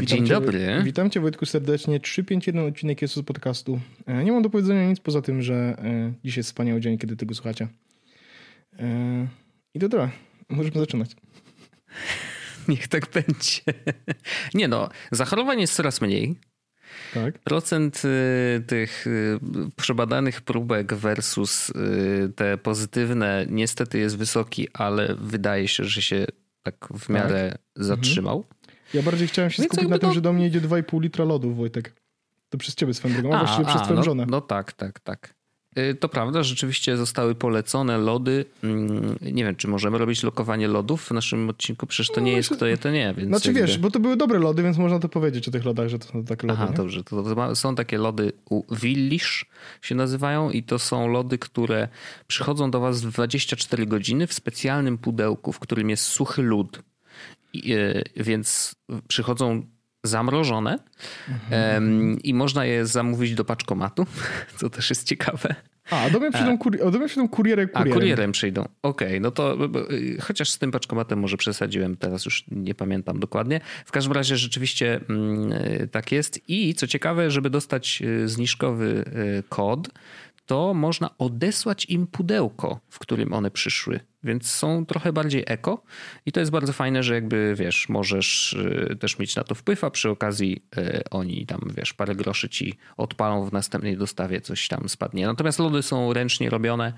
Witam dzień cię, dobry. Witam cię Wojtku serdecznie. 351 odcinek jest z podcastu. E, nie mam do powiedzenia nic poza tym, że e, dziś jest wspaniały dzień, kiedy tego słuchacie. E, I to tyle. Możemy zaczynać. Niech tak będzie. Nie no, zachorowań jest coraz mniej. Tak. Procent tych przebadanych próbek versus te pozytywne niestety jest wysoki, ale wydaje się, że się tak w miarę zatrzymał. Ja bardziej chciałem się Więc skupić na tym, to- że do mnie idzie 2,5 litra lodów, Wojtek. To przez ciebie swoją drogą, a właściwie przez twoją no, żonę. no tak, tak, tak. Y, To prawda, rzeczywiście zostały polecone lody. Mm, Nie wiem, czy możemy robić lokowanie lodów w naszym odcinku? Przecież to nie jest kto je, to nie. Więc Znaczy jakby... wiesz, bo to były dobre lody, więc można to powiedzieć o tych lodach, że to są takie lody. Aha, nie? dobrze. To, to są takie lody u Willisz się nazywają i to są lody, które przychodzą do was w 24 godziny w specjalnym pudełku, w którym jest suchy lód. E, więc przychodzą zamrożone em, i można je zamówić do paczkomatu, co też jest ciekawe. A, do mnie przyjdą, kuri- a do mnie przyjdą kurierem, A kurierem. kurierem przyjdą. Okej, no to y, chociaż z tym paczkomatem może przesadziłem, teraz już nie pamiętam dokładnie. W każdym razie rzeczywiście mm, y, tak jest. I co ciekawe, żeby dostać y, zniżkowy kod, to można odesłać im pudełko, w którym one przyszły. Więc są trochę bardziej eko i to jest bardzo fajne, że jakby wiesz, możesz y, też mieć na to wpływ, a przy okazji y, oni tam wiesz, parę groszy ci odpalą w następnej dostawie, coś tam spadnie. Natomiast lody są ręcznie robione,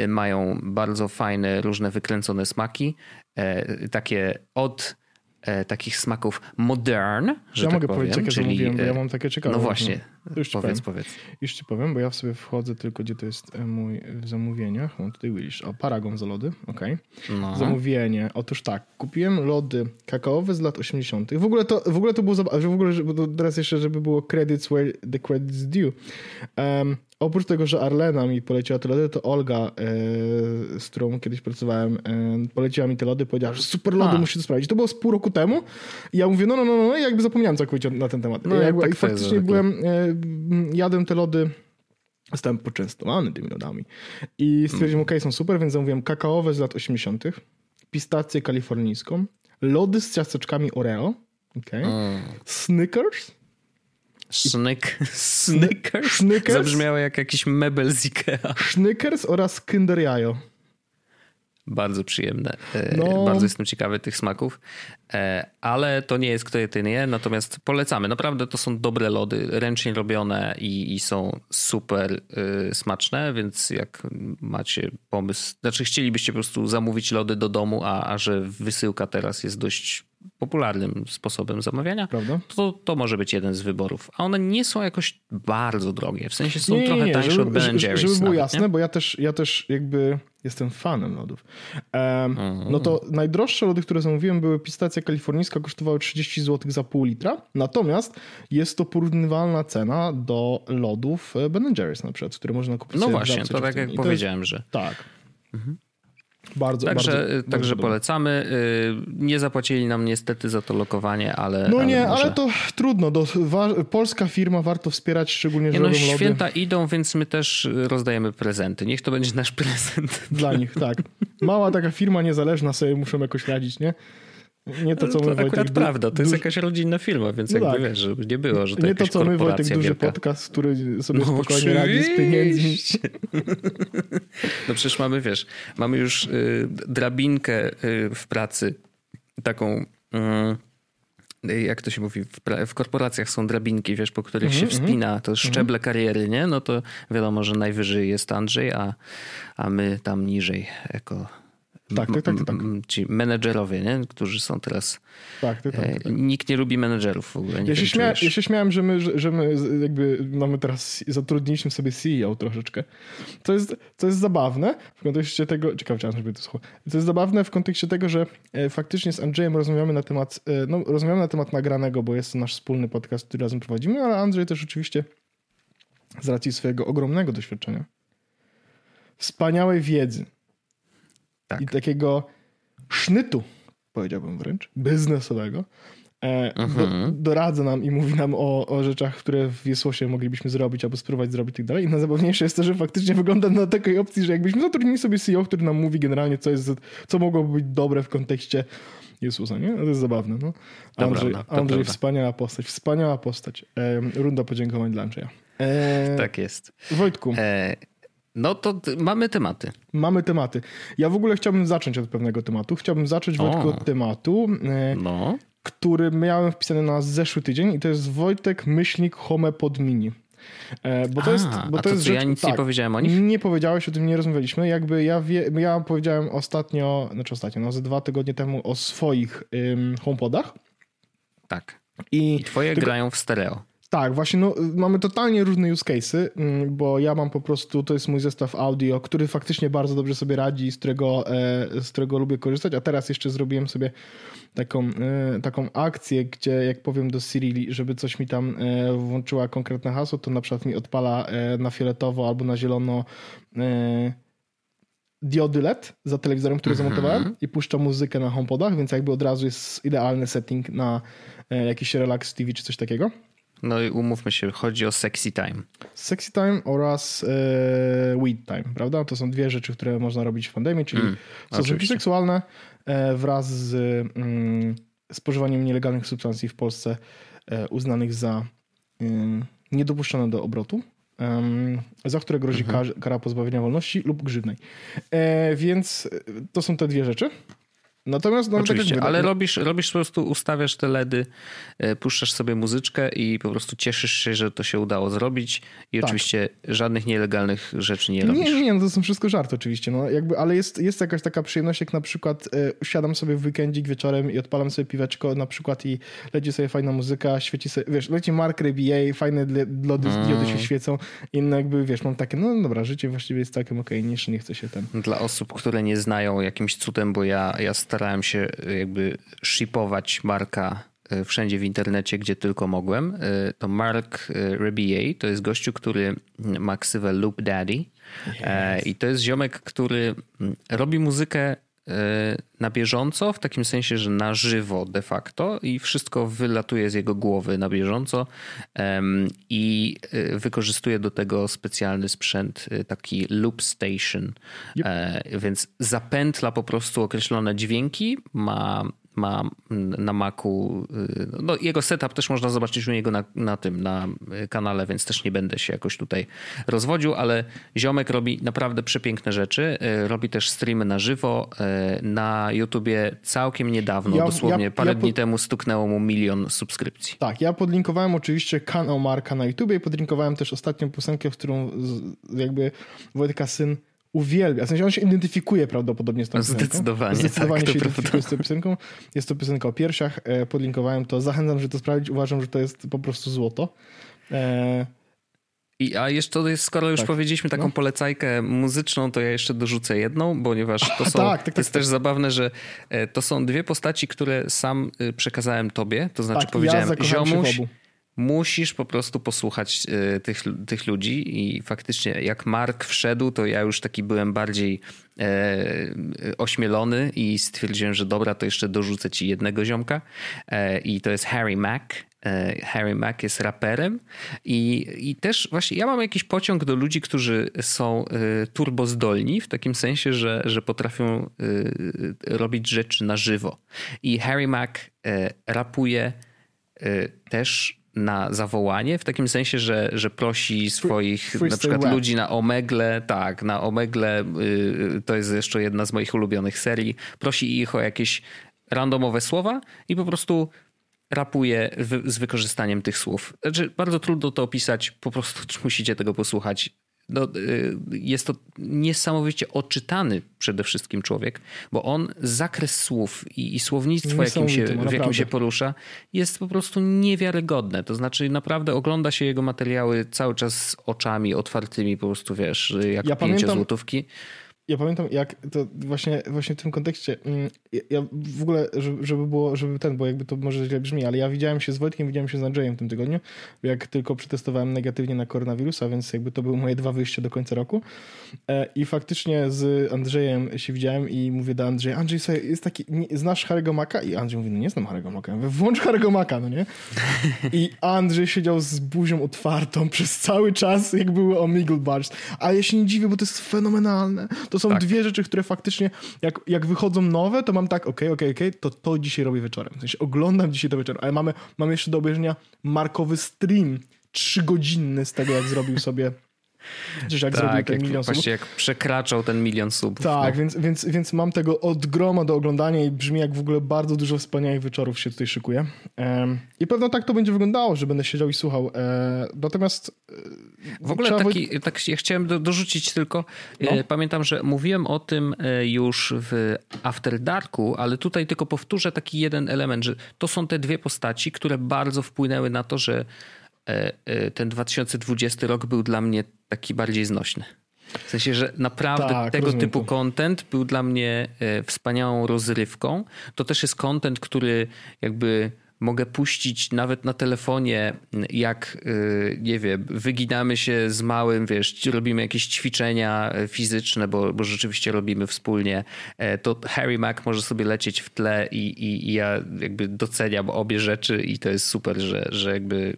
y, mają bardzo fajne, różne wykręcone smaki, e, takie od e, takich smaków modern, że ja tak mogę powiem. powiedzieć, jakie czyli, zamówiłem, bo e, ja mam takie ciekawe. No właśnie, już powiedz, powiem. powiedz. Już ci powiem, bo ja sobie wchodzę tylko, gdzie to jest e, mój w zamówieniach. Mam tutaj Willish. O, Paragon za lody, okej. No. Zamówienie. Otóż tak, kupiłem lody kakaowe z lat 80. W ogóle to, w ogóle to było zabawne, w ogóle, że- bo to teraz jeszcze, żeby było credits where the credits due. Um, oprócz tego, że Arlena mi poleciła te lody, to Olga, e, z którą kiedyś pracowałem, e, poleciła mi te lody, powiedziała, że super lody, A. musi to sprawdzić. To było z pół roku temu i ja mówię, no, no, no, no, jakby zapomniałem całkowicie na ten temat. No, I jakby, tak I faktycznie byłem, e, jadłem te lody Zostałem poczęstowany tymi lodami. I stwierdziłem, okej, są super, więc zamówiłem kakaowe z lat 80., pistację kalifornijską, lody z ciasteczkami Oreo, okay. Mm. Snickers, Snyk, Snickers? Snickers? Zabrzmiało jak jakiś mebel z Ikea. Snickers oraz Kinder Jajo. Bardzo przyjemne. E, No. Bardzo jestem ciekawy tych smaków. E, Ale to nie jest kto je, ten je. Natomiast polecamy. Naprawdę to są dobre lody, ręcznie robione i, i są super e, smaczne, więc jak macie pomysł, znaczy chcielibyście po prostu zamówić lody do domu, a, a że wysyłka teraz jest dość popularnym sposobem zamawiania, Prawda? to, to może być jeden z wyborów. A one nie są jakoś bardzo drogie. W sensie są trochę tańsze od żeby, Ben żeby, Jerry's. żeby było nawet, jasne, nie? bo ja też, ja też jakby jestem fanem lodów. Mhm. No to najdroższe lody, które zamówiłem, były pistacja kalifornijska, kosztowały 30 zł za pół litra. Natomiast jest to porównywalna cena do lodów Ben Jerry's na przykład, które można kupić No właśnie, to tak jak to jest- powiedziałem, że Tak. Bardzo, Także, bardzo, bardzo także dobre. polecamy. Y, Nie zapłacili nam niestety za to lokowanie, ale. No nie, może... ale to trudno. Do, wa, polska firma warto wspierać, szczególnie, że no, robią lody święta idą, więc my też rozdajemy prezenty. Niech to będzie nasz prezent. dla nich. Tak. Mała taka firma niezależna sobie muszą jakoś radzić, nie? Nie to, co my, to Wojtek. akurat du- prawda, to jest duży- jakaś rodzinna firma, więc No jakby tak. wiesz, żeby nie było, że to Nie to, co my, Wojtek, korporacja duży wielka. podcast, który sobie No spokojnie radzi z pieniędzmi. oczywiście. No przecież mamy, wiesz, mamy już y, drabinkę y, w pracy, taką... y, jak to się mówi, w, w korporacjach są drabinki, wiesz, po których Mhm, się wspina, to szczeble kariery, nie? No to wiadomo, że najwyżej jest Andrzej, a, a my tam niżej jako Tak, tak, tak, tak. m- ci menedżerowie, nie? Którzy są teraz... Tak, tak, tak. E, Nikt nie lubi menedżerów w ogóle. Nie Ja się, śmia, ja się śmiałem, że my, że, my jakby mamy teraz, zatrudniliśmy sobie CEO troszeczkę. To jest, to jest zabawne w kontekście tego, ciekawe, czy żeby to słuchał. To jest zabawne w kontekście tego, że e, faktycznie z Andrzejem rozmawiamy na temat, e, no rozmawiamy na temat nagranego, bo jest to nasz wspólny podcast, który razem prowadzimy, ale Andrzej też oczywiście z racji swojego ogromnego doświadczenia, wspaniałej wiedzy Tak. i takiego sznytu, powiedziałbym wręcz, biznesowego, e, do, Mhm. doradza nam i mówi nam o, o rzeczach, które w Jesłosie moglibyśmy zrobić albo spróbować zrobić i tak dalej. I najzabawniejsze jest to, że faktycznie wygląda na takiej opcji, że jakbyśmy zatrudnili sobie CEO, który nam mówi generalnie, co, jest, co mogłoby być dobre w kontekście Jezusa, nie? To jest zabawne, no. Andrzej, to Andrzej wspaniała postać, wspaniała postać. E, runda podziękowań dla Andrzeja. E, Tak jest. Wojtku, E, no to mamy tematy. mamy tematy. Ja w ogóle chciałbym zacząć od pewnego tematu. Chciałbym zacząć, Wojtku, od tematu, e, No. który miałem wpisany na zeszły tydzień i to jest Wojtek Myślnik Home pod Mini. E, bo to A, jest, bo to to jest rzecz, ja nic nie tak, powiedziałem o nich? Nie powiedziałeś, o tym nie rozmawialiśmy. Jakby ja, wie, ja powiedziałem ostatnio, znaczy ostatnio, no ze dwa tygodnie temu o swoich ym, HomePodach. Tak. I I twoje Tylko- grają w stereo. Tak, właśnie no, mamy totalnie różne use case'y, mm, bo ja mam po prostu, to jest mój zestaw audio, który faktycznie bardzo dobrze sobie radzi, z którego, e, z którego lubię korzystać, a teraz jeszcze zrobiłem sobie taką, e, taką akcję, gdzie jak powiem do Siri, żeby coś mi tam e, włączyła konkretne hasło, to na przykład mi odpala na fioletowo albo na zielono diody LED za telewizorem, który Mhm. zamontowałem i puszcza muzykę na HomePodach, więc jakby od razu jest idealny setting na jakiś relax TV czy coś takiego. No i umówmy się, chodzi o sexy time. Sexy Time oraz e, Weed Time, prawda? To są dwie rzeczy, które można robić w pandemii, czyli Mm, stosunki seksualne e, wraz z mm, spożywaniem nielegalnych substancji w Polsce e, uznanych za mm, niedopuszczone do obrotu, em, za które grozi Mhm. kar, kara pozbawienia wolności lub grzywnej. E, więc e, to są te dwie rzeczy. Natomiast, no, Oczywiście, tak ale mówię, robisz, robisz po prostu, ustawiasz te LEDy, e, puszczasz sobie muzyczkę i po prostu cieszysz się, że to się udało zrobić i Tak. oczywiście żadnych nielegalnych rzeczy nie robisz. nie, nie, no to są wszystko żarty oczywiście, no jakby, ale jest, jest jakaś taka przyjemność, jak na przykład e, siadam sobie w weekendzik wieczorem i odpalam sobie piweczko na przykład i leci sobie fajna muzyka, świeci sobie, wiesz, leci Mark RBA, fajne lody, Mm. diody się świecą i no jakby, wiesz, mam takie, no dobra, życie właściwie jest całkiem okej, niż nie chce się ten... Dla osób, które nie znają jakimś cudem, bo ja, ja starałem się jakby shipować Marka e, wszędzie w internecie, gdzie tylko mogłem. E, To Mark Rebier to jest gościu, który ma ksywę Loop Daddy. E, I to jest ziomek, który mm, robi muzykę na bieżąco, w takim sensie, że na żywo de facto i wszystko wylatuje z jego głowy na bieżąco i e, wykorzystuje do tego specjalny sprzęt, e, taki loop station, Yep. E, więc zapętla po prostu określone dźwięki, ma ma na Macu, y, no jego setup też można zobaczyć u niego na, na tym, na y, kanale, więc też nie będę się jakoś tutaj rozwodził, ale ziomek robi naprawdę przepiękne rzeczy. Y, Robi też streamy na żywo. Na YouTubie całkiem niedawno, Ja- dosłownie ja- parę ja po- dni temu stuknęło mu milion subskrypcji. Tak, ja podlinkowałem oczywiście kanał Marka na YouTubie i podlinkowałem też ostatnią piosenkę, w którą jakby Wojtka syn uwielbia. W sensie on się identyfikuje prawdopodobnie z tą piosenką. Zdecydowanie, Zdecydowanie tak, się prawda. identyfikuje z tą piosenką. Jest to piosenka o piersiach. E, Podlinkowałem to. Zachęcam, żeby to sprawdzić. Uważam, że to jest po prostu złoto. E, I, a jeszcze skoro już Tak. powiedzieliśmy taką No. polecajkę muzyczną, to ja jeszcze dorzucę jedną, ponieważ to są, tak, tak, to tak, jest tak. też zabawne, że e, to są dwie postaci, które sam y, przekazałem tobie, to znaczy tak, ja powiedziałem, w ziomuś. Musisz po prostu posłuchać y, tych, tych ludzi i faktycznie jak Mark wszedł, to ja już taki byłem bardziej e, ośmielony i stwierdziłem, że dobra, to jeszcze dorzucę ci jednego ziomka e, i to jest Harry Mack. E, Harry Mack jest raperem i, i też właśnie ja mam jakiś pociąg do ludzi, którzy są e, turbozdolni w takim sensie, że, że potrafią e, robić rzeczy na żywo. I Harry Mack rapuje też na zawołanie, w takim sensie, że, że prosi swoich freestyle na przykład ludzi na Omegle, tak, na Omegle, y, to jest jeszcze jedna z moich ulubionych serii, prosi ich o jakieś randomowe słowa i po prostu rapuje wy, z wykorzystaniem tych słów. Znaczy, bardzo trudno to opisać, po prostu musicie tego posłuchać. No, y, jest to niesamowicie oczytany przede wszystkim człowiek, bo on zakres słów i, i słownictwo, jakim się, Niesamowity, w jakim się porusza, jest po prostu niewiarygodne. To znaczy, naprawdę ogląda się jego materiały cały czas z oczami otwartymi, po prostu wiesz, jak Ja pięcie pamiętam- złotówki. Ja pamiętam, jak to właśnie, właśnie w tym kontekście, mm, ja, w ogóle, żeby, było, żeby ten, bo jakby to może źle brzmi, ale ja widziałem się z Wojtkiem, widziałem się z Andrzejem w tym tygodniu, jak tylko przetestowałem negatywnie na koronawirusa, więc jakby to były moje dwa wyjścia do końca roku. E, I faktycznie z Andrzejem się widziałem i mówię do Andrzeja, Andrzej, słuchaj, jest taki, znasz Harry'ego Maka? I Andrzej mówi, no nie znam Harry'ego Maka. Ja mówię, włącz Harry'ego Maka, no nie? I Andrzej siedział z buzią otwartą przez cały czas, jak były Omegle Bars. Ale ja się nie dziwię, bo to jest fenomenalne. To są Tak. dwie rzeczy, które faktycznie, jak, jak wychodzą nowe, to mam tak, okej, okej, okej, to to dzisiaj robię wieczorem. W sensie oglądam dzisiaj to wieczorem, ale mamy, mamy jeszcze do obejrzenia markowy stream trzygodzinny z tego, jak zrobił sobie, czy jak zrobił Tak, ten jak, milion subów. właśnie jak przekraczał ten milion subów. Tak, no. więc, więc, więc mam tego od groma do oglądania i brzmi jak w ogóle bardzo dużo wspaniałych wieczorów się tutaj szykuje. Em, I pewno tak to będzie wyglądało, że będę siedział i słuchał. E, natomiast e, W ogóle taki, tak ja chciałem do, dorzucić tylko, No. e, pamiętam, że mówiłem o tym e, już w After Darku, ale tutaj tylko powtórzę taki jeden element, że to są te dwie postaci, które bardzo wpłynęły na to, że e, ten 2020 rok był dla mnie taki bardziej znośny. W sensie, że naprawdę Tak, tego typu to. content był dla mnie e, wspaniałą rozrywką. To też jest content, który jakby mogę puścić nawet na telefonie, jak e, nie wiem, wyginamy się z małym, wiesz, robimy jakieś ćwiczenia e, fizyczne, bo, bo rzeczywiście robimy wspólnie, to Harry Mac może sobie lecieć w tle i, i, i ja jakby doceniam obie rzeczy i to jest super, że, że jakby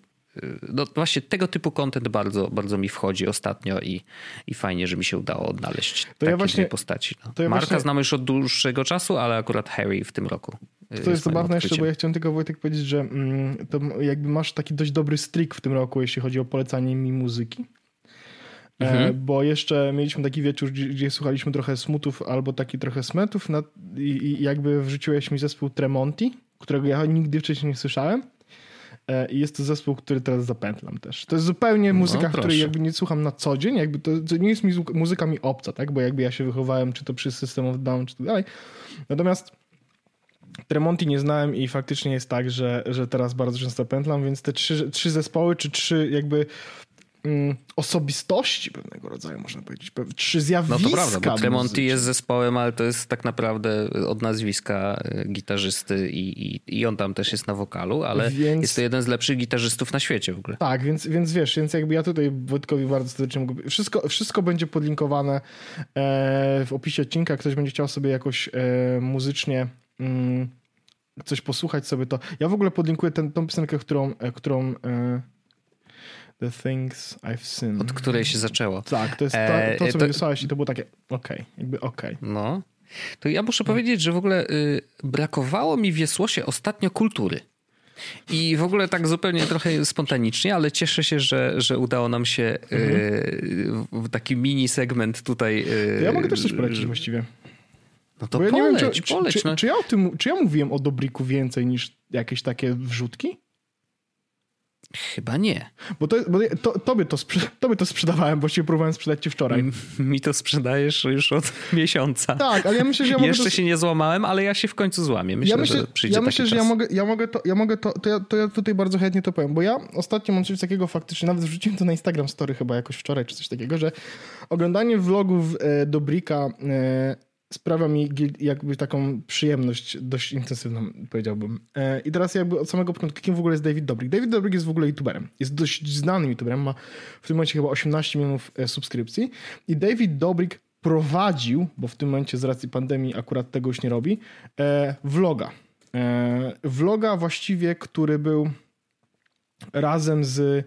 no właśnie tego typu content bardzo, bardzo mi wchodzi ostatnio i, i fajnie, że mi się udało odnaleźć takie ja właśnie- postaci. No. to ja Marka właśnie- znamy już od dłuższego czasu, ale akurat Harry w tym roku. y, To jest zabawne jeszcze, bo ja chciałem tylko Wojtek powiedzieć, że mm, to jakby masz taki dość dobry streak w tym roku, jeśli chodzi o polecanie mi muzyki. E, Mhm. bo jeszcze mieliśmy taki wieczór, gdzie, gdzie słuchaliśmy trochę smutów albo taki trochę smetów na, i, i jakby wrzuciłeś mi zespół Tremonti, którego ja nigdy wcześniej nie słyszałem. E, I jest to zespół, który teraz zapętlam też. To jest zupełnie muzyka, proszę. której jakby nie słucham na co dzień. Jakby to, to nie jest mi muzyka mi obca, tak? Bo jakby ja się wychowałem, czy to przy System of Down, czy tak dalej. Natomiast Tremonti nie znałem i faktycznie jest tak, że, że teraz bardzo często pętlam, więc te trzy, trzy zespoły, czy trzy jakby osobistości pewnego rodzaju, można powiedzieć, pe- trzy No zjawiska to prawda, bo Tremonti jest zespołem, ale to jest tak naprawdę od nazwiska y, gitarzysty i, i, i on tam też jest na wokalu, ale Więc- jest to jeden z lepszych gitarzystów na świecie w ogóle. Tak, więc, więc wiesz, więc jakby ja tutaj Wojtkowi bardzo serdecznie mogę... Wszystko, wszystko będzie podlinkowane e, w opisie odcinka. Ktoś będzie chciał sobie jakoś e, muzycznie mm, coś posłuchać sobie, to ja w ogóle podlinkuję ten, tą piosenkę, którą, e, którą The Things I've Seen. Od której się zaczęło. Tak, to jest E, to, to co to- mi wysłałeś i to było takie okej, jakby okej. No. To ja muszę powiedzieć, że w ogóle y, brakowało mi w Jesłosie ostatnio kultury. I w ogóle tak zupełnie trochę spontanicznie, ale cieszę się, że, że udało nam się y, w taki mini segment tutaj. y, To ja mogę też coś polecić właściwie. No to Bo ja poleć, wiem, czy, czy, poleć. czy, no. czy, ja o tym, czy ja mówiłem o Dobriku więcej niż jakieś takie wrzutki? Chyba nie. Bo, to, bo to, tobie, to sprzy, tobie to sprzedawałem, bo się próbowałem sprzedać ci wczoraj. Mi to sprzedajesz już od miesiąca. Tak, ale ja myślę, że ja mogę Jeszcze to, się nie złamałem, ale ja się w końcu złamię. Myślę, ja myślę, że przyjdzie ja taki myślę że czas. ja mogę, ja mogę to, ja mogę to, to ja, to ja tutaj bardzo chętnie to powiem, bo ja ostatnio mam coś takiego faktycznie, nawet wrzuciłem to na Instagram Story chyba jakoś wczoraj, czy coś takiego, że oglądanie vlogów e, Dobrika e, sprawia mi jakby taką przyjemność dość intensywną, powiedziałbym. E, I teraz jakby od samego początku, kim w ogóle jest David Dobrik? David Dobrik jest w ogóle youtuberem. Jest dość znanym youtuberem, ma w tym momencie chyba 18 milionów e, subskrypcji i David Dobrik prowadził, bo w tym momencie z racji pandemii akurat tego już nie robi, e, vloga. Vloga właściwie, który był razem z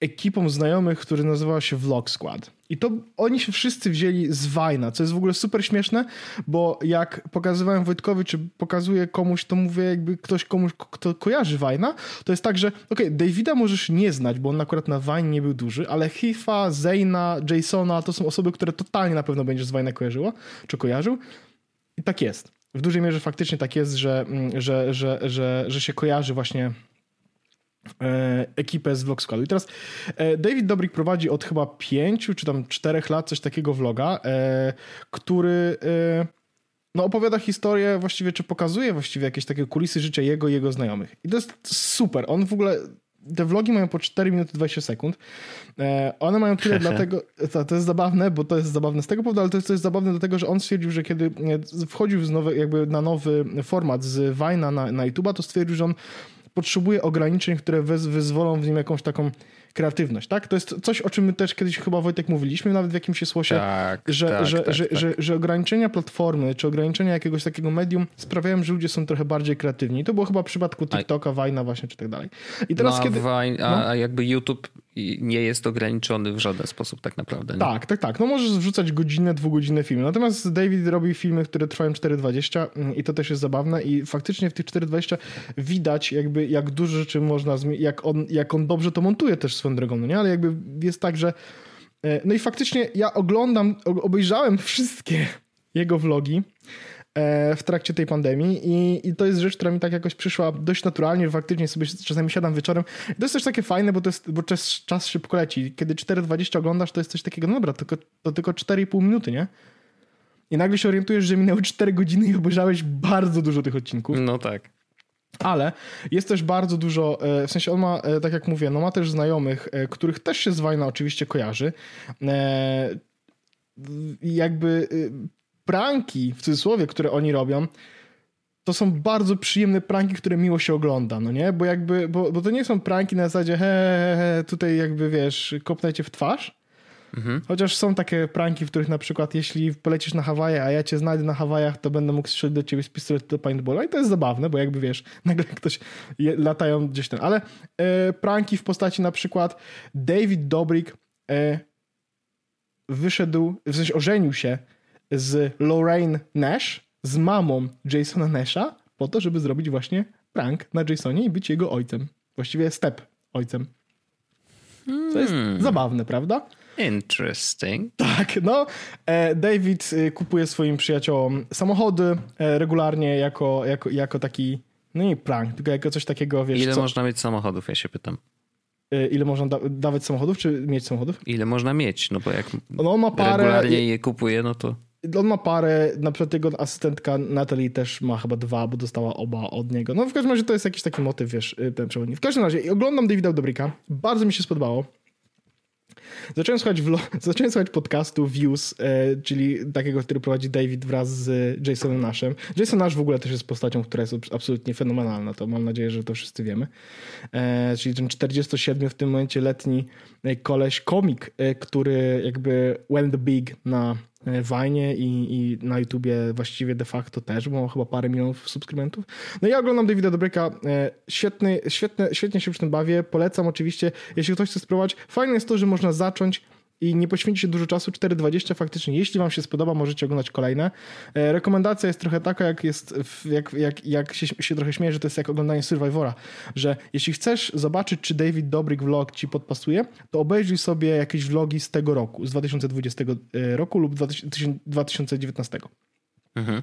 ekipą znajomych, który nazywał się Vlog Squad. I to oni się wszyscy wzięli z Wajna, co jest w ogóle super śmieszne, bo jak pokazywałem Wojtkowi, czy pokazuję komuś, to mówię jakby ktoś komuś, kto kojarzy Wajna, to jest tak, że okej, Davida możesz nie znać, bo on akurat na Wine nie był duży, ale Hifa, Zayna, Jasona to są osoby, które totalnie na pewno będziesz z Wajna kojarzyło, czy kojarzył. I tak jest. W dużej mierze faktycznie tak jest, że, mm, że, że, że, że się kojarzy właśnie ekipę z Vlog Squadu. I teraz e, David Dobrik prowadzi od chyba pięciu czy tam czterech lat coś takiego vloga, e, który e, no, opowiada historię właściwie, czy pokazuje właściwie jakieś takie kulisy życia jego i jego znajomych. I to jest super. On w ogóle te vlogi mają po 4 minuty 20 sekund. E, one mają tyle dlatego, to, to jest zabawne, bo to jest zabawne z tego powodu, ale to jest, to jest zabawne dlatego, że on stwierdził, że kiedy e, wchodził z nowy, jakby na nowy format z Vine'a na, na YouTube'a, to stwierdził, że on potrzebuje ograniczeń, które wyzwolą w nim jakąś taką kreatywność, tak? To jest coś, o czym my też kiedyś chyba Wojtek mówiliśmy, nawet w jakimś słosie, Tak, że, tak, że, tak, że, tak. Że, że ograniczenia platformy, czy ograniczenia jakiegoś takiego medium sprawiają, że ludzie są trochę bardziej kreatywni. To było chyba w przypadku TikToka, Vina właśnie, czy tak dalej. I teraz no, a, kiedy... Vine, no. a jakby YouTube nie jest ograniczony w żaden sposób tak naprawdę. Nie? Tak, tak, tak. No możesz wrzucać godzinne, dwugodzinne filmy. Natomiast David robi filmy, które trwają 4,20 mm, i to też jest zabawne i faktycznie w tych 4,20 widać jakby jak dużo rzeczy można, jak on, jak on dobrze to montuje też swoją drogą, no nie? Ale jakby jest tak, że e, no i faktycznie ja oglądam, obejrzałem wszystkie jego vlogi e, w trakcie tej pandemii i, i to jest rzecz, która mi tak jakoś przyszła dość naturalnie, faktycznie sobie czasami siadam wieczorem. To jest też takie fajne, bo, to jest, bo czas, czas szybko leci. Kiedy 4.20 oglądasz, to jest coś takiego, no dobra, tylko, to tylko 4,5 minuty, nie? I nagle się orientujesz, że minęły 4 godziny i obejrzałeś bardzo dużo tych odcinków. No tak. Ale jest też bardzo dużo, e, w sensie on ma, e, tak jak mówię, no ma też znajomych, e, których też się z Wajna oczywiście kojarzy. Jakby pranki, w cudzysłowie, które oni robią, to są bardzo przyjemne pranki, które miło się ogląda, no nie? Bo jakby, bo, bo to nie są pranki na zasadzie he, he, he, tutaj jakby, wiesz, kopnę cię w twarz, Mhm. Chociaż są takie pranki, w których na przykład jeśli polecisz na Hawaje, a ja cię znajdę na Hawajach, to będę mógł strzelić do ciebie z pistoletu do paintballa i to jest zabawne, bo jakby wiesz, nagle ktoś je, latają gdzieś tam. Ale e, pranki w postaci na przykład David Dobrik e, wyszedł, w sensie ożenił się z Lorraine Nash, z mamą Jasona Nasha, po to, żeby zrobić właśnie prank na Jasonie i być jego ojcem. Właściwie step ojcem. To jest Hmm. zabawne, prawda? Interesting. Tak, no. e, David e, kupuje swoim przyjaciołom samochody e, regularnie jako, jako, jako taki, no nie prank, tylko jako coś takiego, wiesz, Ile co, można mieć samochodów, ja się pytam. e, ile można da dawać samochodów, czy mieć samochodów? Ile można mieć? No bo jak No on ma parę, regularnie je kupuje, no to... on ma parę, na przykład jego asystentka Natalie też ma chyba dwa, bo dostała oba od niego. No w każdym razie to jest jakiś taki motyw, wiesz, y, ten przewodnik. W każdym razie oglądam Davida Dobrika, bardzo mi się spodobało. Zacząłem słuchać, zacząłem słuchać podcastu Views, e, czyli takiego, który prowadzi David wraz z Jasonem Nashem. Jason Nash w ogóle też jest postacią, która jest abs- absolutnie fenomenalna, to mam nadzieję, że to wszyscy wiemy. E, czyli ten 47 w tym momencie letni e, koleś, komik, e, który jakby went big na e, Vine i, i na YouTubie właściwie de facto też, bo ma chyba parę milionów subskrybentów. No ja oglądam Davida Dobryka, e, świetny, świetne, świetnie się przy tym bawię, polecam oczywiście, jeśli ktoś chce spróbować. Fajne jest to, że można zacząć i nie poświęcić się dużo czasu, 4.20 faktycznie. Jeśli wam się spodoba, możecie oglądać kolejne. E, rekomendacja jest trochę taka, jak jest, jak, jak, jak się, się trochę śmieję, że to jest jak oglądanie Survivora, że jeśli chcesz zobaczyć, czy David Dobrik vlog ci podpasuje, to obejrzyj sobie jakieś vlogi z tego roku, z 2020 e, roku lub 2000 2019 Mhm.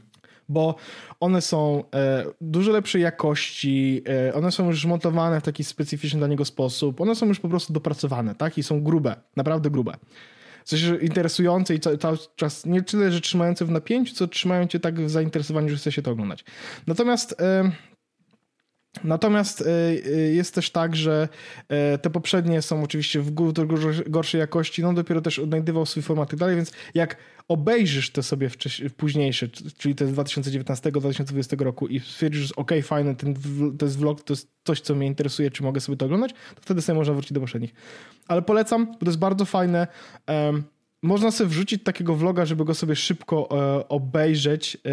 Bo one są e, dużo lepszej jakości, e, one są już montowane w taki specyficzny dla niego sposób, one są już po prostu dopracowane, tak? I są grube, naprawdę grube. Że interesujące i ca- cały czas nie tyle, że trzymające w napięciu, co trzymają cię tak w zainteresowaniu, że chce się to oglądać. Natomiast e, Natomiast e, e, jest też tak, że e, te poprzednie są oczywiście w gorszej jakości, no dopiero też odnajdywał swój format i tak dalej, więc jak obejrzysz te sobie późniejsze, czyli te z 2019-2020 roku i stwierdzisz, że okej, fajne, ten to jest vlog, to jest coś, co mnie interesuje, czy mogę sobie to oglądać, to wtedy sobie można wrócić do poprzednich. Ale polecam, bo to jest bardzo fajne. Można sobie wrzucić takiego vloga, żeby go sobie szybko e, obejrzeć, e,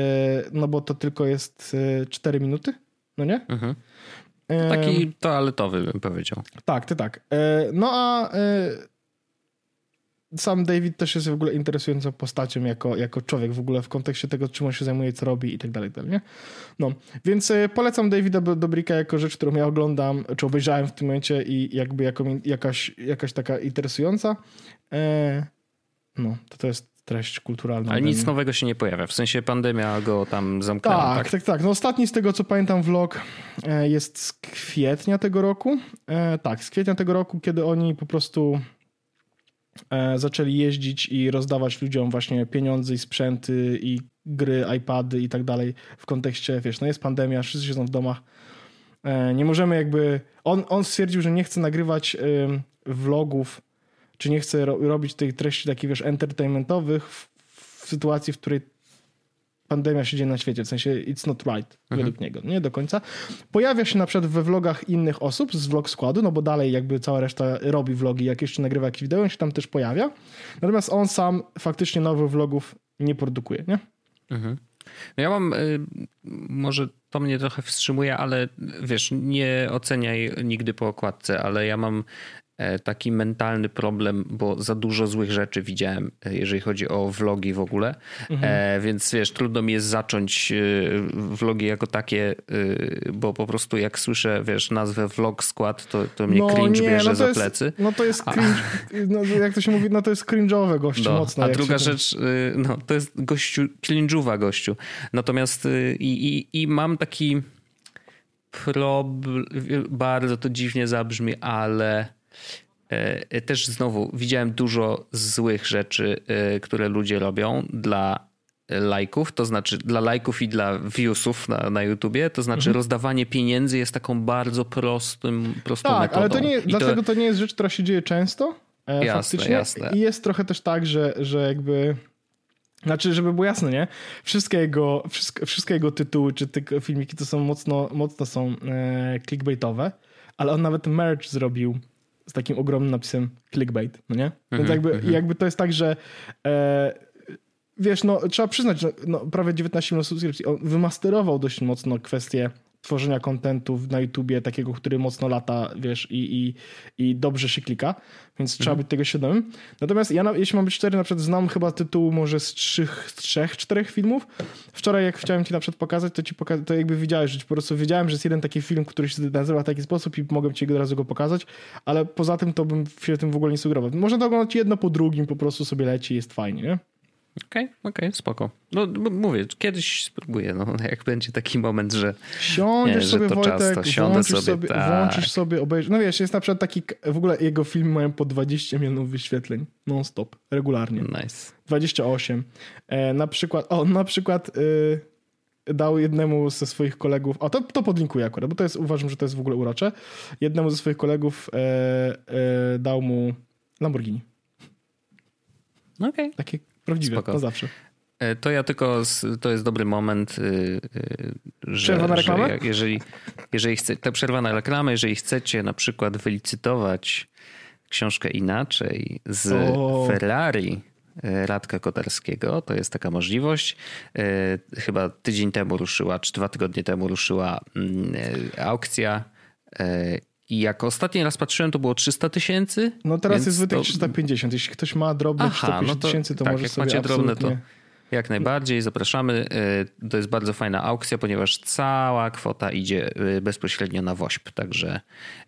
no bo to tylko jest e, 4 minuty, no nie? Mhm. Taki toaletowy bym powiedział. tak, ty tak. E, No a e, sam David też jest w ogóle interesującą postacią jako, jako człowiek w ogóle w kontekście tego, czym on się zajmuje, co robi i tak dalej, tak nie? No, więc e, polecam Davida Dobrika jako rzecz, którą ja oglądam, czy obejrzałem w tym momencie i jakby jako, jakaś, jakaś taka interesująca. No, to to jest treść kulturalna. Ale nic nowego się nie pojawia. W sensie pandemia go tam zamknęła. Tak, Tak, tak, tak. No ostatni z tego, co pamiętam, vlog e, jest z kwietnia tego roku. E, tak, z kwietnia tego roku, kiedy oni po prostu e, zaczęli jeździć i rozdawać ludziom właśnie pieniądze i sprzęty i gry, iPady i tak dalej w kontekście, wiesz, no jest pandemia, wszyscy siedzą w domach. Nie możemy jakby... On, on stwierdził, że nie chce nagrywać vlogów, czy nie chce ro- robić tej treści takich, wiesz, entertainmentowych w, w sytuacji, w której pandemia się dzieje na świecie, w sensie it's not right mhm. według niego, nie do końca. Pojawia się na przykład we vlogach innych osób z vlog składu, no bo dalej jakby cała reszta robi vlogi, jak jeszcze nagrywa jakieś wideo, on się tam też pojawia. Natomiast on sam faktycznie nowych vlogów nie produkuje, nie? Mhm. No ja mam, y, może to mnie trochę wstrzymuje, ale wiesz, nie oceniaj nigdy po okładce, ale ja mam taki mentalny problem, bo za dużo złych rzeczy widziałem, e, jeżeli chodzi o vlogi w ogóle. Mhm. E, więc wiesz, trudno mi jest zacząć vlogi jako takie, bo po prostu jak słyszę, wiesz, nazwę vlog skład, to, to mnie no, cringe nie, bierze no za jest, plecy. No to jest cringe, a... no, jak to się mówi, no to jest cringe'owe gościu no, mocno. A druga rzecz, no to jest gościu, cringe'uwa gościu. Natomiast i, i, i mam taki problem, bardzo to dziwnie zabrzmi, ale E, też znowu widziałem dużo złych rzeczy, e, które ludzie robią dla lajków, to znaczy dla lajków i dla viewsów na, na YouTubie, to znaczy mhm. rozdawanie pieniędzy jest taką bardzo prostym, prostą tak, metodą. ale to nie, dlatego to... to nie jest rzecz, która się dzieje często. E, jasne, faktycznie. jasne. I jest trochę też tak, że, że jakby... Znaczy, żeby było jasne, nie? Wszystkie jego, wszystkie, wszystkie jego tytuły czy te filmiki to są mocno, mocno są e, clickbaitowe, ale on nawet merch zrobił z takim ogromnym napisem clickbait, no nie? Więc mhm, jakby, mhm. jakby to jest tak, że e, wiesz, no trzeba przyznać, że no, prawie 19 milionów subskrypcji, on wymasterował dość mocno kwestię tworzenia kontentu na YouTubie, takiego, który mocno lata, wiesz, i, i, i dobrze się klika, więc mhm. trzeba być tego świadomym. Natomiast ja, jeśli mam być cztery, na przykład znam chyba tytuł może z trzech, trzech czterech filmów. Wczoraj, jak chciałem ci na przykład pokazać, to ci poka- to jakby widziałeś, że po prostu wiedziałem, że jest jeden taki film, który się nazywa w taki sposób i mogę ci od razu go pokazać, ale poza tym to bym się tym w ogóle nie sugerował. Można to oglądać jedno po drugim, po prostu sobie leci, jest fajnie, nie? Okej, okay, okej, okay, spoko. No mówię, kiedyś spróbuję, no jak będzie taki moment, że Siądziesz nie, sobie że to Wojtek, czas, to włączysz sobie, sobie tak. włączysz sobie, obejrzysz. No wiesz, jest na przykład taki, w ogóle jego filmy mają po 20 milionów wyświetleń non-stop, regularnie. Nice. 28. E, na przykład, o, na przykład y, dał jednemu ze swoich kolegów, a to, to podlinkuję akurat, bo to jest, uważam, że to jest w ogóle urocze. Jednemu ze swoich kolegów e, e, dał mu Lamborghini. Okej. Okay. Takie Prawdziwe, Spoko. to zawsze. E, to ja tylko, to jest dobry moment, y, y, że, przerwa na reklamę? Że jeżeli, jeżeli chce, ta przerwa na reklamę, jeżeli chcecie na przykład wylicytować książkę inaczej z o. Ferrari e, Radka Kotarskiego, to jest taka możliwość. E, chyba tydzień temu ruszyła, czy dwa tygodnie temu ruszyła mm, aukcja i jak ostatni raz patrzyłem, to było 300 tysięcy. No teraz jest wytyk to... 350. Jeśli ktoś ma drobne 350 no tysięcy, to, tak, może jak sobie macie drobne, to jak najbardziej zapraszamy. Y, to jest bardzo fajna aukcja, ponieważ cała kwota idzie y, bezpośrednio na WOŚP. Także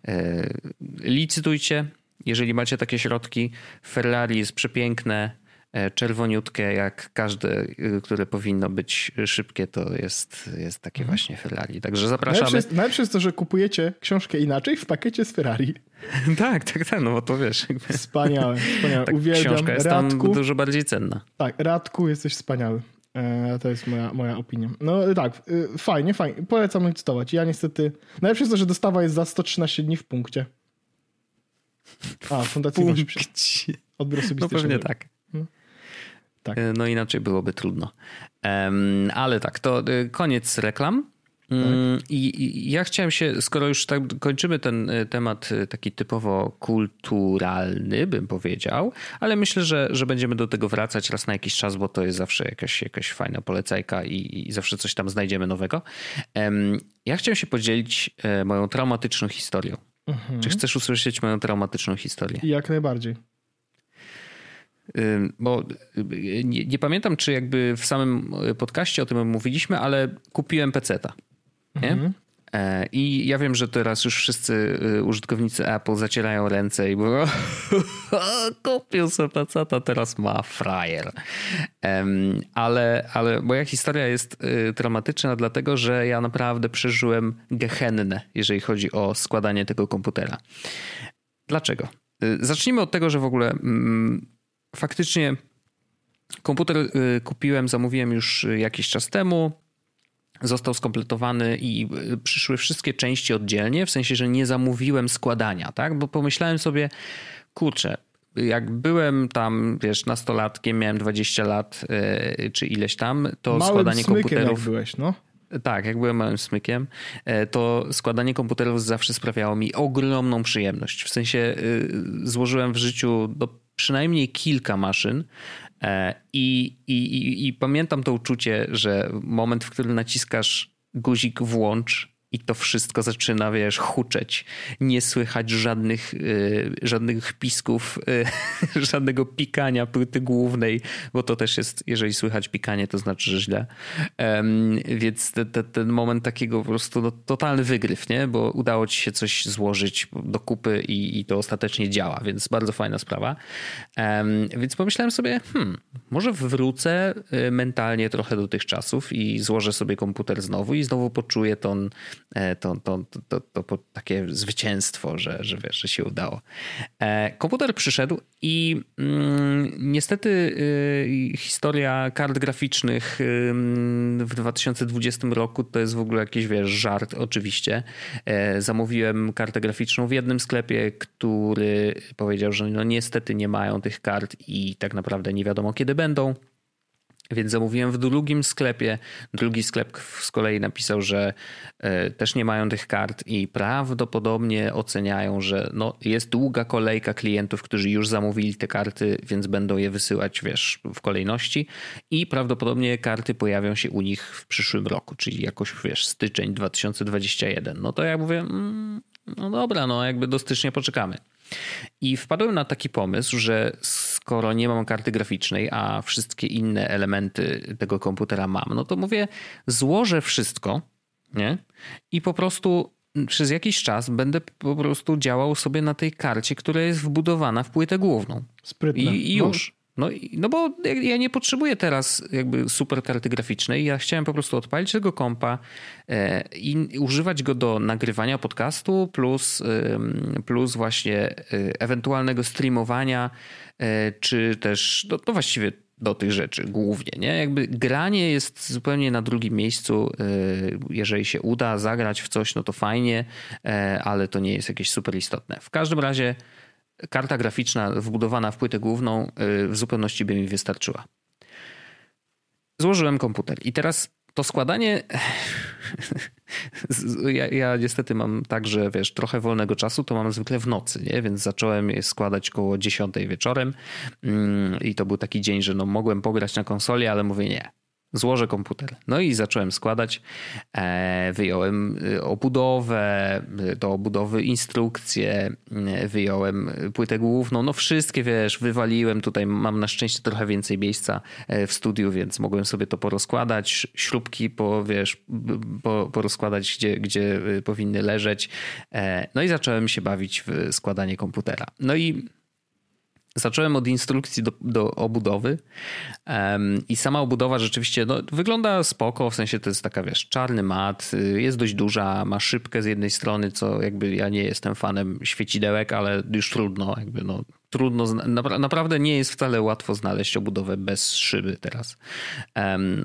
y, licytujcie, jeżeli macie takie środki. Ferrari jest przepiękne E, czerwoniutkie, jak każde, y, które powinno być szybkie, to jest, jest takie mhm. właśnie Ferrari. Także zapraszamy. Najlepsze jest, najlepsze jest to, że kupujecie książkę inaczej w pakiecie z Ferrari. tak, tak, tak, no bo to wiesz. Wspaniałe, wspaniałe. Tak, Uwielbiam. Książka jest Radku. tam dużo bardziej cenna. Tak, Radku, jesteś wspaniały. E, to jest moja, moja opinia. No tak, y, fajnie, fajnie. Polecam licytować. Ja niestety... Najlepsze jest to, że dostawa jest za 113 dni w punkcie. A, fundacji Punkcie. Odbiór osobisty. No pewnie tak. Tak. E, no inaczej byłoby trudno. Um, ale tak, to e, koniec reklam. Mm, tak. I, I, ja chciałem się, skoro już tak kończymy ten e, temat taki typowo kulturalny, bym powiedział, ale myślę, że, że będziemy do tego wracać raz na jakiś czas, bo to jest zawsze jakaś, jakaś fajna polecajka i, i zawsze coś tam znajdziemy nowego. Um, ja chciałem się podzielić moją traumatyczną historią. Mhm. Czy chcesz usłyszeć moją traumatyczną historię? Jak najbardziej bo y, nie, nie, pamiętam, czy jakby w samym podcaście o tym mówiliśmy, ale kupiłem PC-ta. Mhm. E, I ja wiem, że teraz już wszyscy y, użytkownicy Apple zacierają ręce i mówią kupił sobie PC-ta, teraz ma frajer. Ale, ale moja historia jest y, dramatyczna dlatego, że ja naprawdę przeżyłem gehennę, jeżeli chodzi o składanie tego komputera. Dlaczego? Zacznijmy od tego, że w ogóle mm, faktycznie komputer y, kupiłem, zamówiłem już jakiś czas temu. Został skompletowany i y, przyszły wszystkie części oddzielnie, w sensie, że nie zamówiłem składania, tak? Bo pomyślałem sobie, kurczę, jak byłem tam, wiesz, nastolatkiem, miałem 20 lat e, czy ileś tam, to Małym składanie komputerów. Jak byłeś, no. Tak, jak byłem małym smykiem, e, to składanie komputerów zawsze sprawiało mi ogromną przyjemność. W sensie złożyłem w życiu do przynajmniej kilka maszyn. I, i, i, i pamiętam to uczucie, że moment, w którym naciskasz guzik włącz i to wszystko zaczyna, wiesz, huczeć. Nie słychać żadnych, y, żadnych pisków, y, żadnego pikania płyty głównej, bo to też jest, jeżeli słychać pikanie, to znaczy, że źle. Um, więc te, te, ten moment takiego po prostu no, totalny wygryw, nie? Bo udało ci się coś złożyć do kupy i, i to ostatecznie działa, więc bardzo fajna sprawa. Um, więc pomyślałem sobie, hmm, może wrócę y, mentalnie trochę do tych czasów i złożę sobie komputer znowu i znowu poczuję ton to, to, to, to, to takie zwycięstwo, że, że wiesz, że się udało. E, komputer przyszedł i mm, niestety y, historia kart graficznych y, w 2020 roku to jest w ogóle jakiś, wiesz, żart oczywiście. E, zamówiłem kartę graficzną w jednym sklepie, który powiedział, że no niestety nie mają tych kart i tak naprawdę nie wiadomo kiedy będą. Więc zamówiłem w drugim sklepie. Drugi sklep z kolei napisał, że e, też nie mają tych kart i prawdopodobnie oceniają, że no, jest długa kolejka klientów, którzy już zamówili te karty, więc będą je wysyłać, wiesz, w kolejności i prawdopodobnie karty pojawią się u nich w przyszłym roku, czyli jakoś, wiesz, styczeń 2021. No to ja mówię, mm, no dobra, no jakby do stycznia poczekamy. I wpadłem na taki pomysł, że skoro nie mam karty graficznej, a wszystkie inne elementy tego komputera mam, no to mówię, złożę wszystko, nie? I po prostu przez jakiś czas będę po prostu działał sobie na tej karcie, która jest wbudowana w płytę główną. Sprytne. I, i no. już. No, no bo ja nie potrzebuję teraz jakby super karty graficznej. Ja chciałem po prostu odpalić tego kompa e, i używać go do nagrywania podcastu plus, plus właśnie e, ewentualnego streamowania, e, czy też no, no właściwie do tych rzeczy głównie. Nie? Jakby granie jest zupełnie na drugim miejscu. Jeżeli się uda zagrać w coś, no to fajnie, ale to nie jest jakieś super istotne. W każdym razie karta graficzna wbudowana w płytę główną y, w zupełności by mi wystarczyła. Złożyłem komputer i teraz to składanie. ja, ja, niestety mam tak, że wiesz, trochę wolnego czasu to mam zwykle w nocy, nie? więc zacząłem je składać koło 10 wieczorem. Mm, I to był taki dzień, że no, mogłem pograć na konsoli, ale mówię nie złożę komputer. No i zacząłem składać. E, wyjąłem y, obudowę, y, do obudowy instrukcje, wyjąłem płytę główną, no wszystkie wiesz, wywaliłem. Tutaj mam na szczęście trochę więcej miejsca e, w studiu, więc mogłem sobie to porozkładać. Śrubki po, wiesz, po, porozkładać, gdzie, gdzie powinny leżeć. E, no i zacząłem się bawić w składanie komputera. No i Zacząłem od instrukcji do, do obudowy um, i sama obudowa rzeczywiście no, wygląda spoko, w sensie to jest taka, wiesz, czarny mat, y, jest dość duża, ma szybkę z jednej strony, co jakby ja nie jestem fanem świecidełek, ale już trudno, jakby no, trudno, naprawdę nie jest wcale łatwo znaleźć obudowę bez szyby teraz,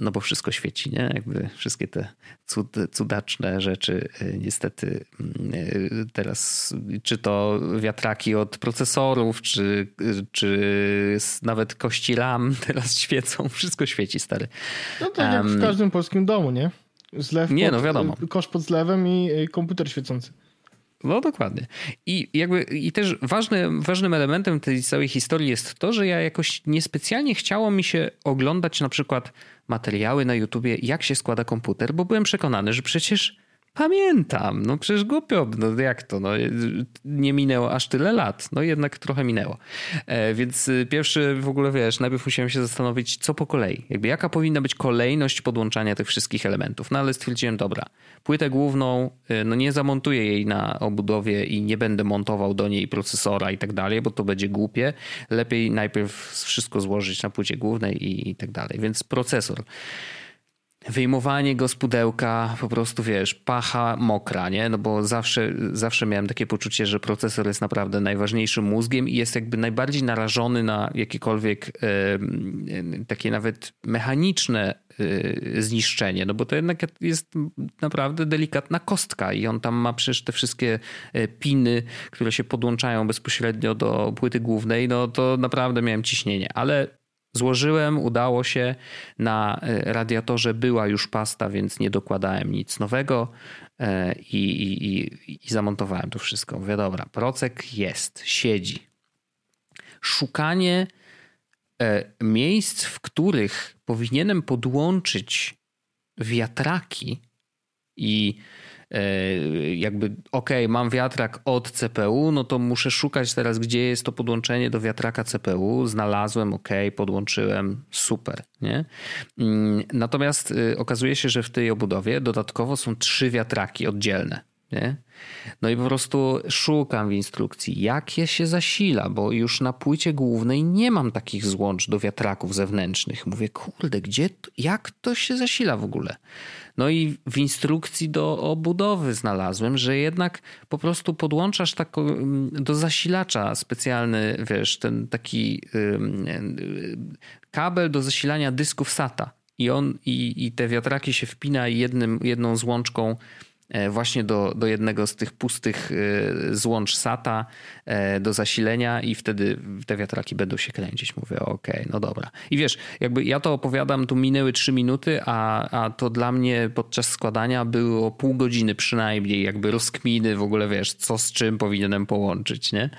no bo wszystko świeci, nie? Jakby wszystkie te cud, cudaczne rzeczy y, niestety mm, y, teraz, czy to wiatraki od procesorów, czy, czy nawet kości RAM teraz świecą, wszystko świeci, stary. No tak jak w każdym polskim domu, nie? Zlew nie, pod, no wiadomo. Kosz pod zlewem i komputer świecący. No dokładnie. I jakby i też ważny, ważnym elementem tej całej historii jest to, że ja jakoś niespecjalnie chciało mi się oglądać na przykład materiały na YouTubie, jak się składa komputer, bo byłem przekonany, że przecież Pamiętam, no przecież głupio, no jak to, no nie minęło aż tyle lat, no jednak trochę minęło. E, więc y, pierwszy w ogóle, wiesz, najpierw musiałem się zastanowić, co po kolei, jakby jaka powinna być kolejność podłączania tych wszystkich elementów, no ale stwierdziłem, dobra, płytę główną, y, no nie zamontuję jej na obudowie i nie będę montował do niej procesora i tak dalej, bo to będzie głupie, lepiej najpierw wszystko złożyć na płycie głównej i, i tak dalej, więc procesor. Wyjmowanie go z pudełka, po prostu wiesz, pacha mokra, nie? No bo zawsze, zawsze miałem takie poczucie, że procesor jest naprawdę najważniejszym mózgiem i jest jakby najbardziej narażony na jakiekolwiek takie nawet mechaniczne e, zniszczenie, no bo to jednak jest naprawdę delikatna kostka i on tam ma przecież te wszystkie e, piny, które się podłączają bezpośrednio do płyty głównej, no to naprawdę miałem ciśnienie, ale Złożyłem, udało się. Na e, radiatorze była już pasta, więc nie dokładałem nic nowego e, i, i, i, i zamontowałem to wszystko. Mówię, dobra, procek jest, siedzi. Szukanie e, miejsc, w których powinienem podłączyć wiatraki i jakby ok, mam wiatrak od CPU, no to muszę szukać teraz, gdzie jest to podłączenie do wiatraka CPU. Znalazłem, ok, podłączyłem, super. Nie? Mm, natomiast y, okazuje się, że w tej obudowie dodatkowo są trzy wiatraki oddzielne. Nie? No i po prostu szukam w instrukcji, jak je się zasila, bo już na płycie głównej nie mam takich złącz do wiatraków zewnętrznych. Mówię, kurde, gdzie, jak to się zasila w ogóle? No i w instrukcji do obudowy znalazłem, że jednak po prostu podłączasz tako, mm, do zasilacza specjalny, wiesz, ten taki kabel do zasilania dysków SATA. I on i, i te wiatraki się wpina jednym, jedną złączką właśnie do, do jednego z tych pustych e, złącz SATA e, do zasilenia i wtedy te wiatraki będą się kręcić. Mówię, okej, okay, no dobra. I wiesz, jakby ja to opowiadam, tu minęły trzy minuty, a, a to dla mnie podczas składania było pół godziny przynajmniej, jakby rozkminy w ogóle, wiesz, co z czym powinienem połączyć, nie?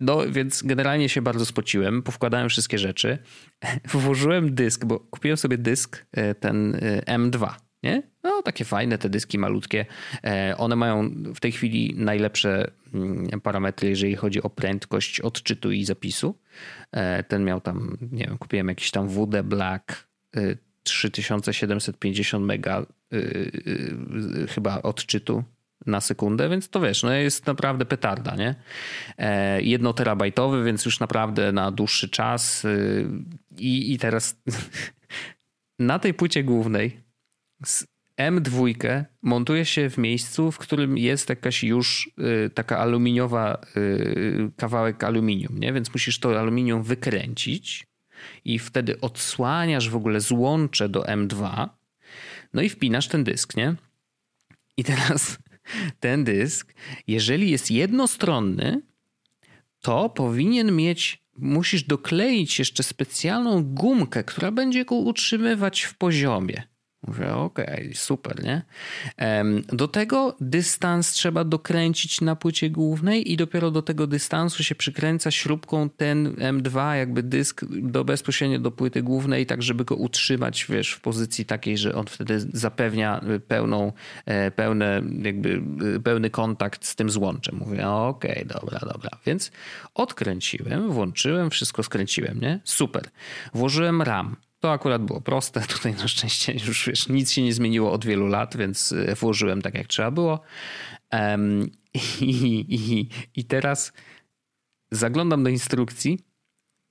No, więc generalnie się bardzo spociłem, powkładałem wszystkie rzeczy, włożyłem dysk, bo kupiłem sobie dysk ten M2, nie? No, takie fajne te dyski malutkie. E, one mają w tej chwili najlepsze mm, parametry, jeżeli chodzi o prędkość odczytu i zapisu. E, ten miał tam, nie wiem, kupiłem jakiś tam WD Black 3750 e, mega chyba odczytu na sekundę, więc to wiesz, no jest naprawdę petarda, nie? Jedno terabajtowy, więc już naprawdę na dłuższy czas i, i teraz na tej płycie głównej M2 montuje się w miejscu, w którym jest jakaś już y, taka aluminiowa y, kawałek aluminium, nie? Więc musisz to aluminium wykręcić i wtedy odsłaniasz w ogóle złącze do M2, no i wpinasz ten dysk, nie? I teraz ten dysk, jeżeli jest jednostronny, to powinien mieć, musisz dokleić jeszcze specjalną gumkę, która będzie go utrzymywać w poziomie. Mówię, okej, okay, super, nie? Do tego dystans trzeba dokręcić na płycie głównej i dopiero do tego dystansu się przykręca śrubką ten M2, jakby dysk do, bezpośrednio do płyty głównej, tak żeby go utrzymać, wiesz, w pozycji takiej, że on wtedy zapewnia pełną, e, pełne, jakby e, pełny kontakt z tym złączem. Mówię, okej, okay, dobra, dobra. Więc odkręciłem, włączyłem, wszystko skręciłem, nie? Super. Włożyłem RAM to akurat było proste. Tutaj na szczęście już wiesz, nic się nie zmieniło od wielu lat, więc e, włożyłem tak jak trzeba było. Um, i, i, I teraz zaglądam do instrukcji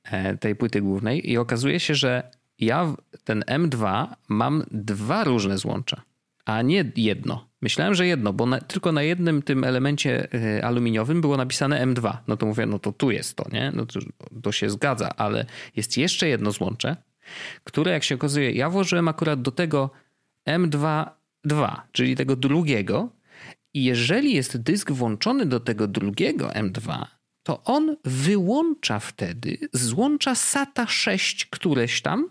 e, tej płyty głównej i okazuje się, że ja ten M2 mam dwa różne złącza, a nie jedno. Myślałem, że jedno, bo na, tylko na jednym tym elemencie e, aluminiowym było napisane M2. No to mówię, no to tu jest to, nie? No to, to się zgadza, ale jest jeszcze jedno złącze, które jak się okazuje, ja włożyłem akurat do tego M2.2, czyli tego drugiego. I jeżeli jest dysk włączony do tego drugiego M2, to on wyłącza wtedy, złącza SATA 6 któreś tam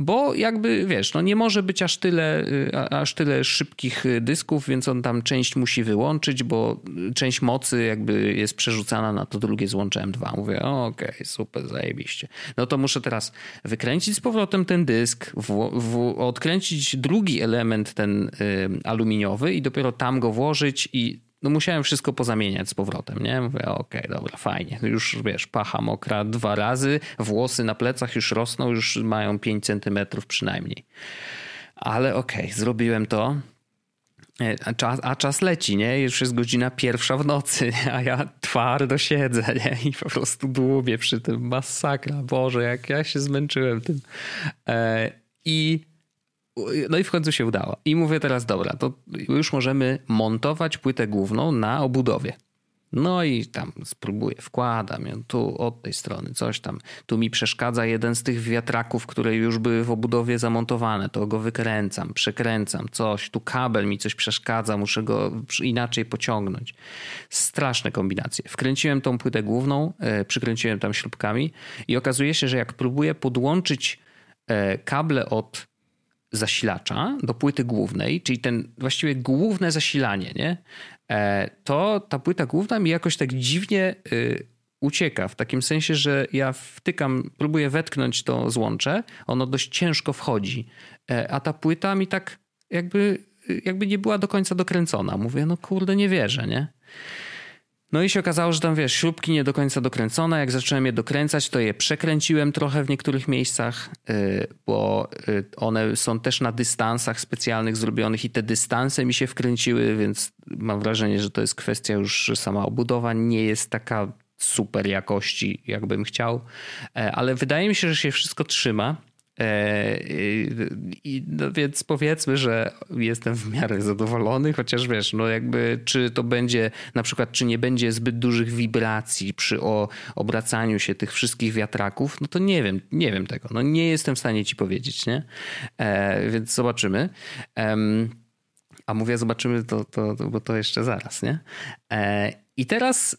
bo jakby wiesz, no nie może być aż tyle, y, aż tyle szybkich y, dysków, więc on tam część musi wyłączyć, bo część mocy jakby jest przerzucana na to drugie złącze M2. Mówię, okej, okay, super, zajebiście. No to muszę teraz wykręcić z powrotem ten dysk, w, w, odkręcić drugi element, ten y, aluminiowy i dopiero tam go włożyć i no musiałem wszystko pozamieniać z powrotem, nie? Mówię, okej, okay, dobra, fajnie. Już wiesz, pacha mokra dwa razy, włosy na plecach już rosną, już mają 5 centymetrów przynajmniej. Ale okej, okay, zrobiłem to. E, a czas, a czas leci, nie? Już jest godzina pierwsza w nocy, a ja twardo siedzę, nie? I po prostu dłubię przy tym. Masakra, Boże, jak ja się zmęczyłem tym. E, I no i w końcu się udało. I mówię teraz, dobra, to już możemy montować płytę główną na obudowie. No i tam spróbuję, wkładam ją tu od tej strony, coś tam. Tu mi przeszkadza jeden z tych wiatraków, które już były w obudowie zamontowane, to go wykręcam, przekręcam, coś. Tu kabel mi coś przeszkadza, muszę go inaczej pociągnąć. Straszne kombinacje. Wkręciłem tą płytę główną, e, przykręciłem tam śrubkami i okazuje się, że jak próbuję podłączyć e, kable od zasilacza do płyty głównej, czyli ten właściwie główne zasilanie, nie? E, to ta płyta główna mi jakoś tak dziwnie y, ucieka. W takim sensie, że ja wtykam, próbuję wetknąć to złącze, ono dość ciężko wchodzi, e, a ta płyta mi tak jakby, jakby nie była do końca dokręcona. Mówię, no kurde, nie wierzę, nie? No i się okazało, że tam wiesz, śrubki nie do końca dokręcone. Jak zacząłem je dokręcać, to je przekręciłem trochę w niektórych miejscach, y, bo y, one są też na dystansach specjalnych zrobionych i te dystanse mi się wkręciły, więc mam wrażenie, że to jest kwestia już, że sama obudowa nie jest taka super jakości, jakbym chciał, e, ale wydaje mi się, że się wszystko trzyma. E, I, no więc powiedzmy, że jestem w miarę zadowolony, chociaż wiesz, no jakby czy to będzie na przykład, czy nie będzie zbyt dużych wibracji przy o, obracaniu się tych wszystkich wiatraków, no to nie wiem, nie wiem tego. No nie jestem w stanie ci powiedzieć, nie? E, więc zobaczymy. a mówię zobaczymy, to, to, to, bo to jeszcze zaraz, nie? E, I teraz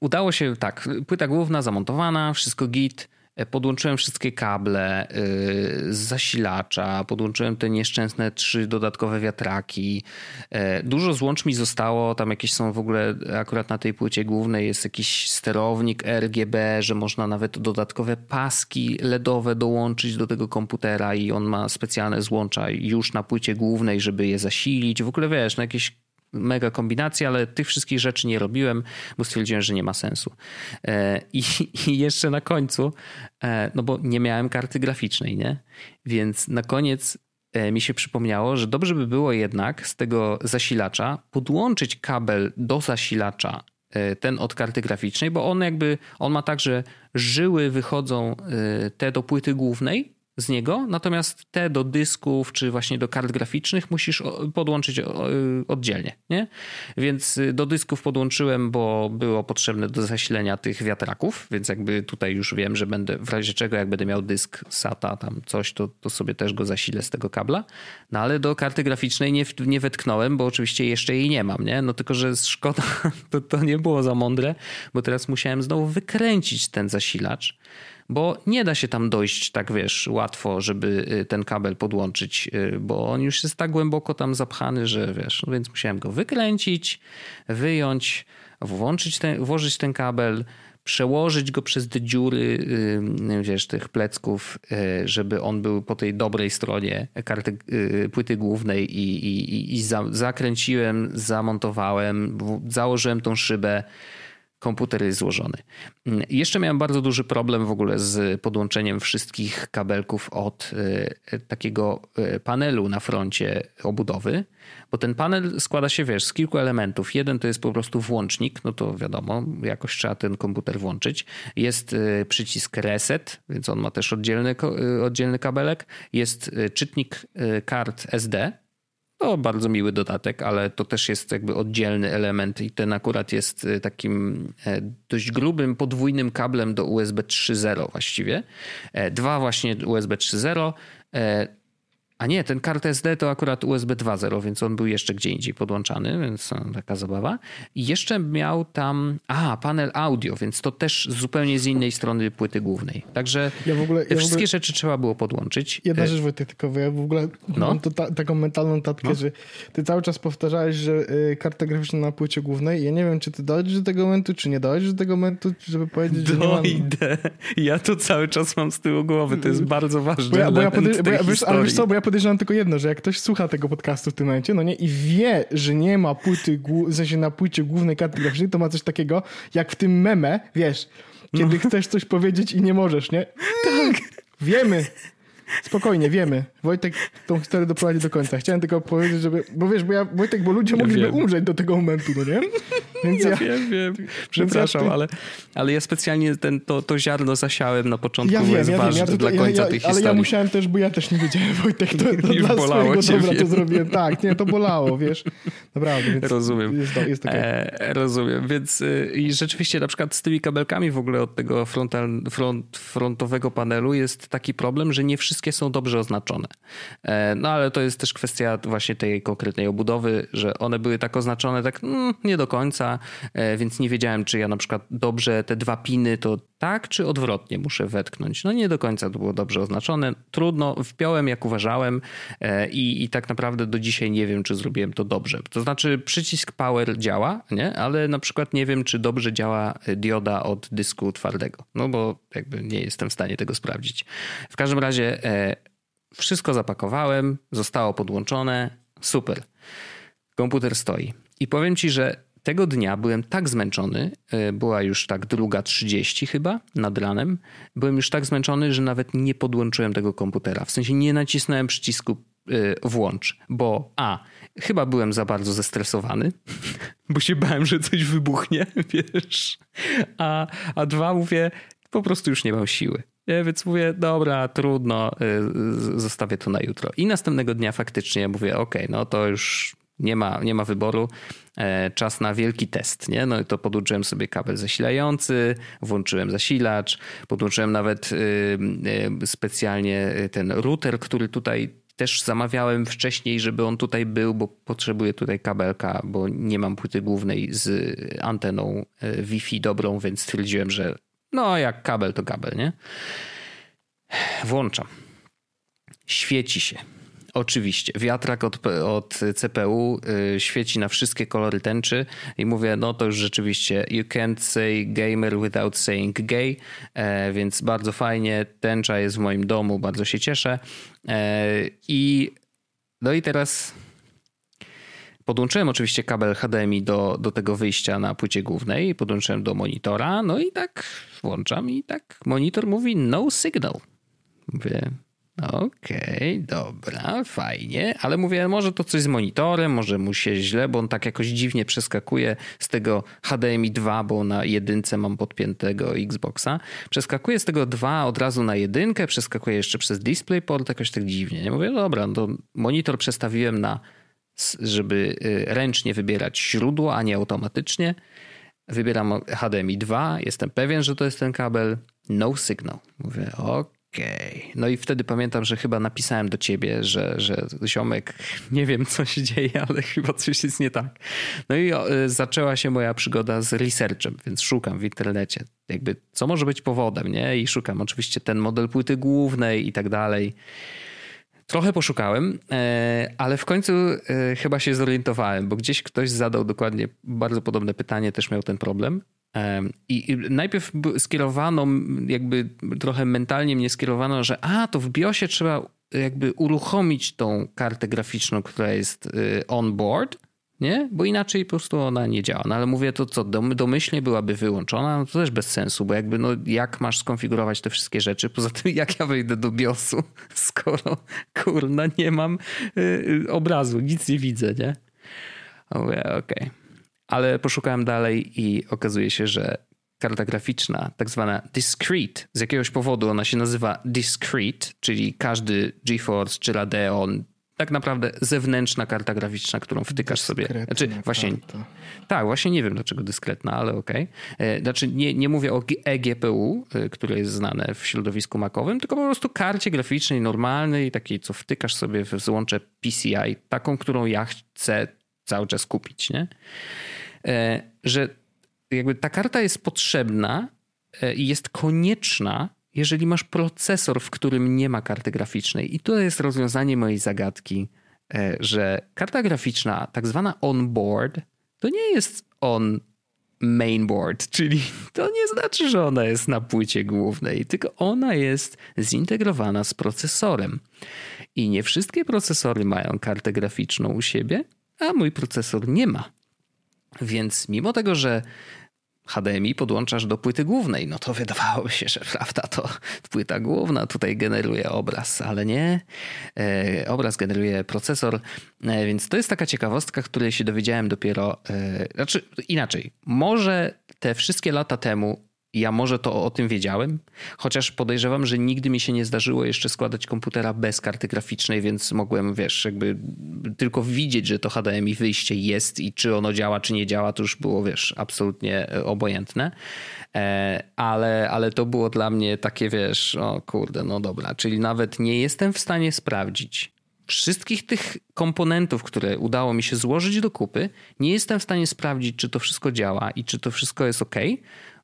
udało się tak, płyta główna zamontowana, wszystko git E, podłączyłem wszystkie kable e, z zasilacza, podłączyłem te nieszczęsne trzy dodatkowe wiatraki. E, dużo złącz mi zostało, tam jakieś są w ogóle, akurat na tej płycie głównej jest jakiś sterownik RGB, że można nawet dodatkowe paski LEDowe dołączyć do tego komputera i on ma specjalne złącza już na płycie głównej, żeby je zasilić. W ogóle wiesz, no jakieś mega kombinacja, ale tych wszystkich rzeczy nie robiłem, bo stwierdziłem, że nie ma sensu. E, I, I, jeszcze na końcu, e, no bo nie miałem karty graficznej, nie? Więc na koniec e, mi się przypomniało, że dobrze by było jednak z tego zasilacza podłączyć kabel do zasilacza ten od karty graficznej, bo on jakby, on ma tak, że żyły wychodzą te do płyty głównej, z niego, natomiast te do dysków czy właśnie do kart graficznych musisz podłączyć oddzielnie, nie? Więc y, do dysków podłączyłem, bo było potrzebne do zasilenia tych wiatraków, więc jakby tutaj już wiem, że będę w razie czego, jak będę miał dysk SATA tam coś, to, to sobie też go zasilę z tego kabla. No ale do karty graficznej nie, nie wetknąłem, bo oczywiście jeszcze jej nie mam, nie? No tylko, że szkoda, to, to nie było za mądre, bo teraz musiałem znowu wykręcić ten zasilacz bo nie da się tam dojść tak, wiesz, łatwo, żeby y, ten kabel podłączyć, y, bo on już jest tak głęboko tam zapchany, że wiesz, no więc musiałem go wykręcić, wyjąć, włączyć ten, włożyć ten kabel, przełożyć go przez te dziury, y, wiesz, tych plecków, żeby on był po tej dobrej stronie karty, płyty głównej i, i, i zakręciłem, zamontowałem, założyłem tą szybę, komputer jest złożony. Jeszcze miałem bardzo duży problem w ogóle z podłączeniem wszystkich kabelków od e, takiego e, panelu na froncie obudowy, bo ten panel składa się, wiesz, z kilku elementów. Jeden to jest po prostu włącznik, no to wiadomo, jakoś trzeba ten komputer włączyć. Jest e, przycisk reset, więc on ma też oddzielny, oddzielny kabelek. Jest czytnik kart SD, to bardzo miły dodatek, ale to też jest jakby oddzielny element i ten akurat jest y, takim e, dość grubym, podwójnym kablem do USB 3.0 właściwie. E, dwa właśnie USB 3.0, a nie, ten kart SD to akurat USB 2.0, więc on był jeszcze gdzie indziej podłączany, więc taka zabawa. I jeszcze miał tam, a, panel audio, więc to też zupełnie z innej strony płyty głównej. Także ja ogóle, ja wszystkie ogóle... rzeczy trzeba było podłączyć. Jedna e, rzecz Wojtek, tylko ja w ogóle no? mam to ta, taką mentalną tatkę, no? że ty cały czas powtarzałeś, że y, karta graficzna na płycie głównej, ja nie wiem, czy ty dojdziesz do tego momentu, czy nie dojdziesz do tego momentu, żeby powiedzieć, Dojdę. że mam... Ja to cały czas mam z tyłu głowy, to jest bardzo ważne. Bo ja, bo ja, bo ja wiesz, ale wiesz co, bo ja podejrzewam tylko jedno, że jak ktoś słucha tego podcastu w tym momencie, no nie, i wie, że nie ma płyty, w sensie na płycie głównej karty graficznej, to ma coś takiego, jak w tym meme, wiesz, kiedy no. chcesz coś powiedzieć i nie możesz, nie? Tak. Wiemy. Spokojnie, wiemy. Wojtek tą historię doprowadzi do końca. Chciałem tylko powiedzieć, żeby. Bo wiesz, bo ja, Wojtek, bo ludzie ja mogliby wiem. umrzeć do tego momentu, no nie? Więc ja, ja wiem, wiem. Przepraszam, ja ale, ale ja specjalnie ten, to, to ziarno zasiałem na początku, ja wiem, jest ja ważne wiem, ja dla końca tej historii. Ale ja musiałem też, bo ja też nie wiedziałem, Wojtek, to, to Już dla bolało swojego dobra to zrobiłem. Tak, nie, to bolało, wiesz. Naprawdę, więc rozumiem. Jest, jest okay. e, rozumiem, więc y, i rzeczywiście na przykład z tymi kabelkami w ogóle od tego frontal, front, frontowego panelu jest taki problem, że nie wszystkie są dobrze oznaczone. E, no ale to jest też kwestia właśnie tej konkretnej obudowy, że one były tak oznaczone tak mm, nie do końca, e, więc nie wiedziałem, czy ja na przykład dobrze te dwa piny to tak, czy odwrotnie muszę wetknąć. No nie do końca to było dobrze oznaczone. Trudno, wpiąłem jak uważałem e, i, i tak naprawdę do dzisiaj nie wiem, czy zrobiłem to dobrze. To znaczy przycisk power działa, nie? ale na przykład nie wiem, czy dobrze działa dioda od dysku twardego. No bo jakby nie jestem w stanie tego sprawdzić. W każdym razie e, wszystko zapakowałem, zostało podłączone, super. Komputer stoi. I powiem ci, że tego dnia byłem tak zmęczony, e, była już tak druga 30 chyba nad ranem, byłem już tak zmęczony, że nawet nie podłączyłem tego komputera. W sensie nie nacisnąłem przycisku e, włącz, bo a, chyba byłem za bardzo zestresowany, bo się bałem, że coś wybuchnie, wiesz, a, a dwa mówię, po prostu już nie mam siły. Więc mówię, dobra, trudno, zostawię to na jutro. I następnego dnia faktycznie mówię, ok, no to już nie ma, nie ma wyboru. E, czas na wielki test, nie? No i to podłączyłem sobie kabel zasilający, włączyłem zasilacz, podłączyłem nawet y, y, specjalnie ten router, który tutaj też zamawiałem wcześniej, żeby on tutaj był, bo potrzebuję tutaj kabelka, bo nie mam płyty głównej z anteną Wi-Fi dobrą, więc stwierdziłem, że no, jak kabel to kabel, nie? Włączam. Świeci się. Oczywiście. Wiatrak od, od CPU y, świeci na wszystkie kolory tęczy i mówię, no to już rzeczywiście you can't say gamer without saying gay, e, więc bardzo fajnie. Tęcza jest w moim domu, bardzo się cieszę. E, I no i teraz Podłączyłem oczywiście kabel HDMI do, do tego wyjścia na płycie głównej, podłączyłem do monitora, no i tak włączam i tak monitor mówi no signal. Mówię, okej, okay, dobra, fajnie, ale mówię, może to coś z monitorem, może mu się źle, bo on tak jakoś dziwnie przeskakuje z tego HDMI 2, bo na jedynce mam podpiętego Xboxa. Przeskakuje z tego 2 od razu na jedynkę, przeskakuje jeszcze przez DisplayPort, jakoś tak dziwnie. Nie mówię, dobra, no to monitor przestawiłem na żeby y, ręcznie wybierać źródło, a nie automatycznie. Wybieram HDMI 2, jestem pewien, że to jest ten kabel. No signal. Mówię, okej. Okay. No i wtedy pamiętam, że chyba napisałem do ciebie, że, że ziomek, nie wiem co się dzieje, ale chyba coś jest nie tak. No i y, zaczęła się moja przygoda z researchem, więc szukam w internecie, jakby co może być powodem, nie? I szukam oczywiście ten model płyty głównej i tak dalej. Trochę poszukałem, e, ale w końcu e, chyba się zorientowałem, bo gdzieś ktoś zadał dokładnie bardzo podobne pytanie, też miał ten problem. I najpierw skierowano, jakby trochę mentalnie mnie skierowano, że a, to w BIOSie trzeba jakby uruchomić tą kartę graficzną, która jest on board nie? Bo inaczej po prostu ona nie działa. No ale mówię to, co domyślnie byłaby wyłączona, no to też bez sensu, bo jakby no jak masz skonfigurować te wszystkie rzeczy? Poza tym jak ja wejdę do BIOSu, skoro kurna nie mam yy, obrazu, nic nie widzę, nie? Okej. Okay. Ale poszukałem dalej i okazuje się, że karta graficzna, tak zwana discrete, z jakiegoś powodu ona się nazywa discrete, czyli każdy GeForce czy Radeon tak naprawdę zewnętrzna karta graficzna, którą wtykasz sobie. Znaczy, właśnie, tak, właśnie nie wiem dlaczego dyskretna, ale okej. Okay. E, znaczy, nie, nie mówię o eGPU, e, które jest znane w środowisku makowym, tylko po prostu karcie graficznej normalnej, takiej, co wtykasz sobie w złącze PCI, taką, którą ja chcę cały czas kupić, nie? E, że jakby ta karta jest potrzebna i jest konieczna jeżeli masz procesor, w którym nie ma karty graficznej. I to jest rozwiązanie mojej zagadki, e, że karta graficzna, tak zwana on-board, to nie jest on mainboard, czyli to nie znaczy, że ona jest na płycie głównej, tylko ona jest zintegrowana z procesorem. I nie wszystkie procesory mają kartę graficzną u siebie, a mój procesor nie ma. Więc mimo tego, że HDMI podłączasz do płyty głównej. No to wydawałoby się, że prawda, to płyta główna tutaj generuje obraz, ale nie. E, obraz generuje procesor, e, więc to jest taka ciekawostka, której się dowiedziałem dopiero. E, znaczy inaczej, może te wszystkie lata temu ja może to o tym wiedziałem, chociaż podejrzewam, że nigdy mi się nie zdarzyło jeszcze składać komputera bez karty graficznej, więc mogłem, wiesz, jakby tylko widzieć, że to HDMI wyjście jest i czy ono działa, czy nie działa, to już było, wiesz, absolutnie e, obojętne. E, ale, ale to było dla mnie takie, wiesz, o kurde, no dobra, czyli nawet nie jestem w stanie sprawdzić, wszystkich tych komponentów, które udało mi się złożyć do kupy, nie jestem w stanie sprawdzić, czy to wszystko działa i czy to wszystko jest ok,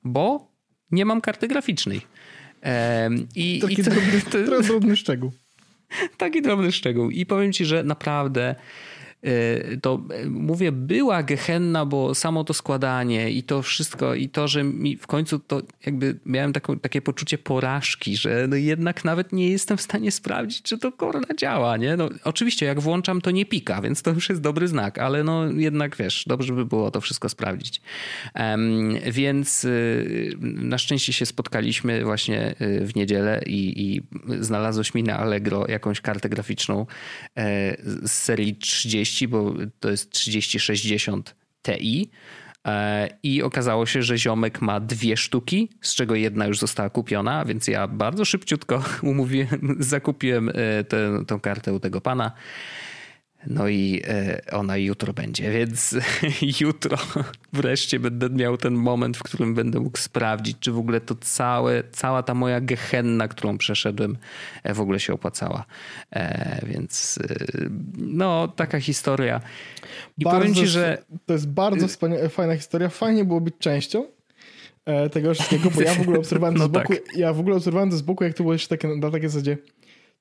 bo nie mam karty graficznej. I, taki i to, drobny, to, drobny szczegół. Taki drobny szczegół. I powiem ci, że naprawdę to y, mówię, była gehenna, bo samo to składanie i to wszystko, i to, że mi w końcu to jakby miałem taką, takie poczucie porażki, że no jednak nawet nie jestem w stanie sprawdzić, czy to korona działa, nie? No, oczywiście, jak włączam, to nie pika, więc to już jest dobry znak, ale no jednak wiesz, dobrze by było to wszystko sprawdzić. Um, więc y, na szczęście się spotkaliśmy właśnie w niedzielę i, i znalazłeś mi na Allegro jakąś kartę graficzną e, z serii 30 30, bo to jest 3060 Ti. E, I okazało się, że ziomek ma dwie sztuki, z czego jedna już została kupiona, więc ja bardzo szybciutko umówiłem, zakupiłem e, tę, tę kartę u tego pana. No i e, ona jutro będzie, więc jutro wreszcie będę miał ten moment, w którym będę mógł sprawdzić, czy w ogóle to całe, cała ta moja gehenna, którą przeszedłem, e, w ogóle się opłacała. E, więc no, taka historia. I bardzo, powiem ci, że... To jest bardzo fajna historia. Fajnie było być częścią tego wszystkiego, bo ja w ogóle obserwowałem no z boku, tak. ja w ogóle obserwowałem z boku, jak to było jeszcze takie, na takiej zasadzie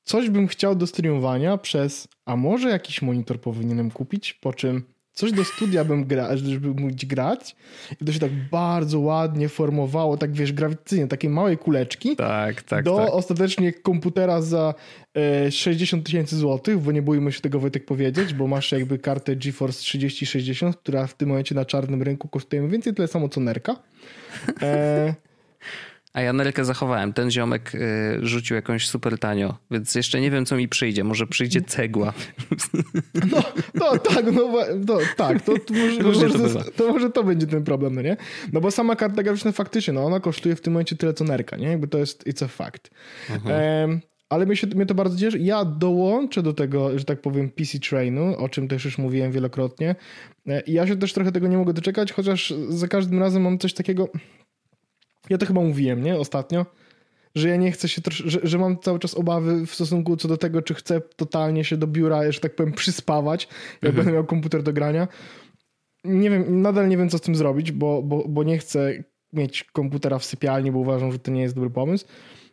coś bym chciał do streamowania przez, a może jakiś monitor powinienem kupić, po czym coś do studia bym grał, żeby móc grać i to się tak bardzo ładnie formowało, tak wiesz, grawitacyjnie, takiej małej kuleczki tak, tak, do tak. ostatecznie komputera za e, 60 tysięcy złotych, bo nie bójmy się tego Wojtek powiedzieć, bo masz jakby kartę GeForce 3060, która w tym momencie na czarnym rynku kosztuje mniej więcej tyle samo co Nerka. E, a ja Nelkę zachowałem. Ten ziomek y, rzucił jakąś super tanio, więc jeszcze nie wiem, co mi przyjdzie. Może przyjdzie cegła. No, no tak, no, no tak. To, to, może, może, to, to, może to będzie ten problem, no nie? No bo sama karta graficzna faktycznie, no ona kosztuje w tym momencie tyle, co Nerka, nie? Jakby to jest, it's a fact. Um, ale mnie, się, mnie to bardzo cieszy. Ja dołączę do tego, że tak powiem, PC Trainu, o czym też już mówiłem wielokrotnie. E, I ja się też trochę tego nie mogę doczekać, chociaż za każdym razem mam coś takiego, ja to chyba mówiłem, nie? Ostatnio, że ja nie chcę się, że, że mam cały czas obawy w stosunku co do tego, czy chcę totalnie się do biura, że tak powiem, przyspawać, jak mhm. będę miał komputer do grania. Nie wiem, nadal nie wiem, co z tym zrobić, bo, bo, bo nie chcę mieć komputera w sypialni, bo uważam, że to nie jest dobry pomysł.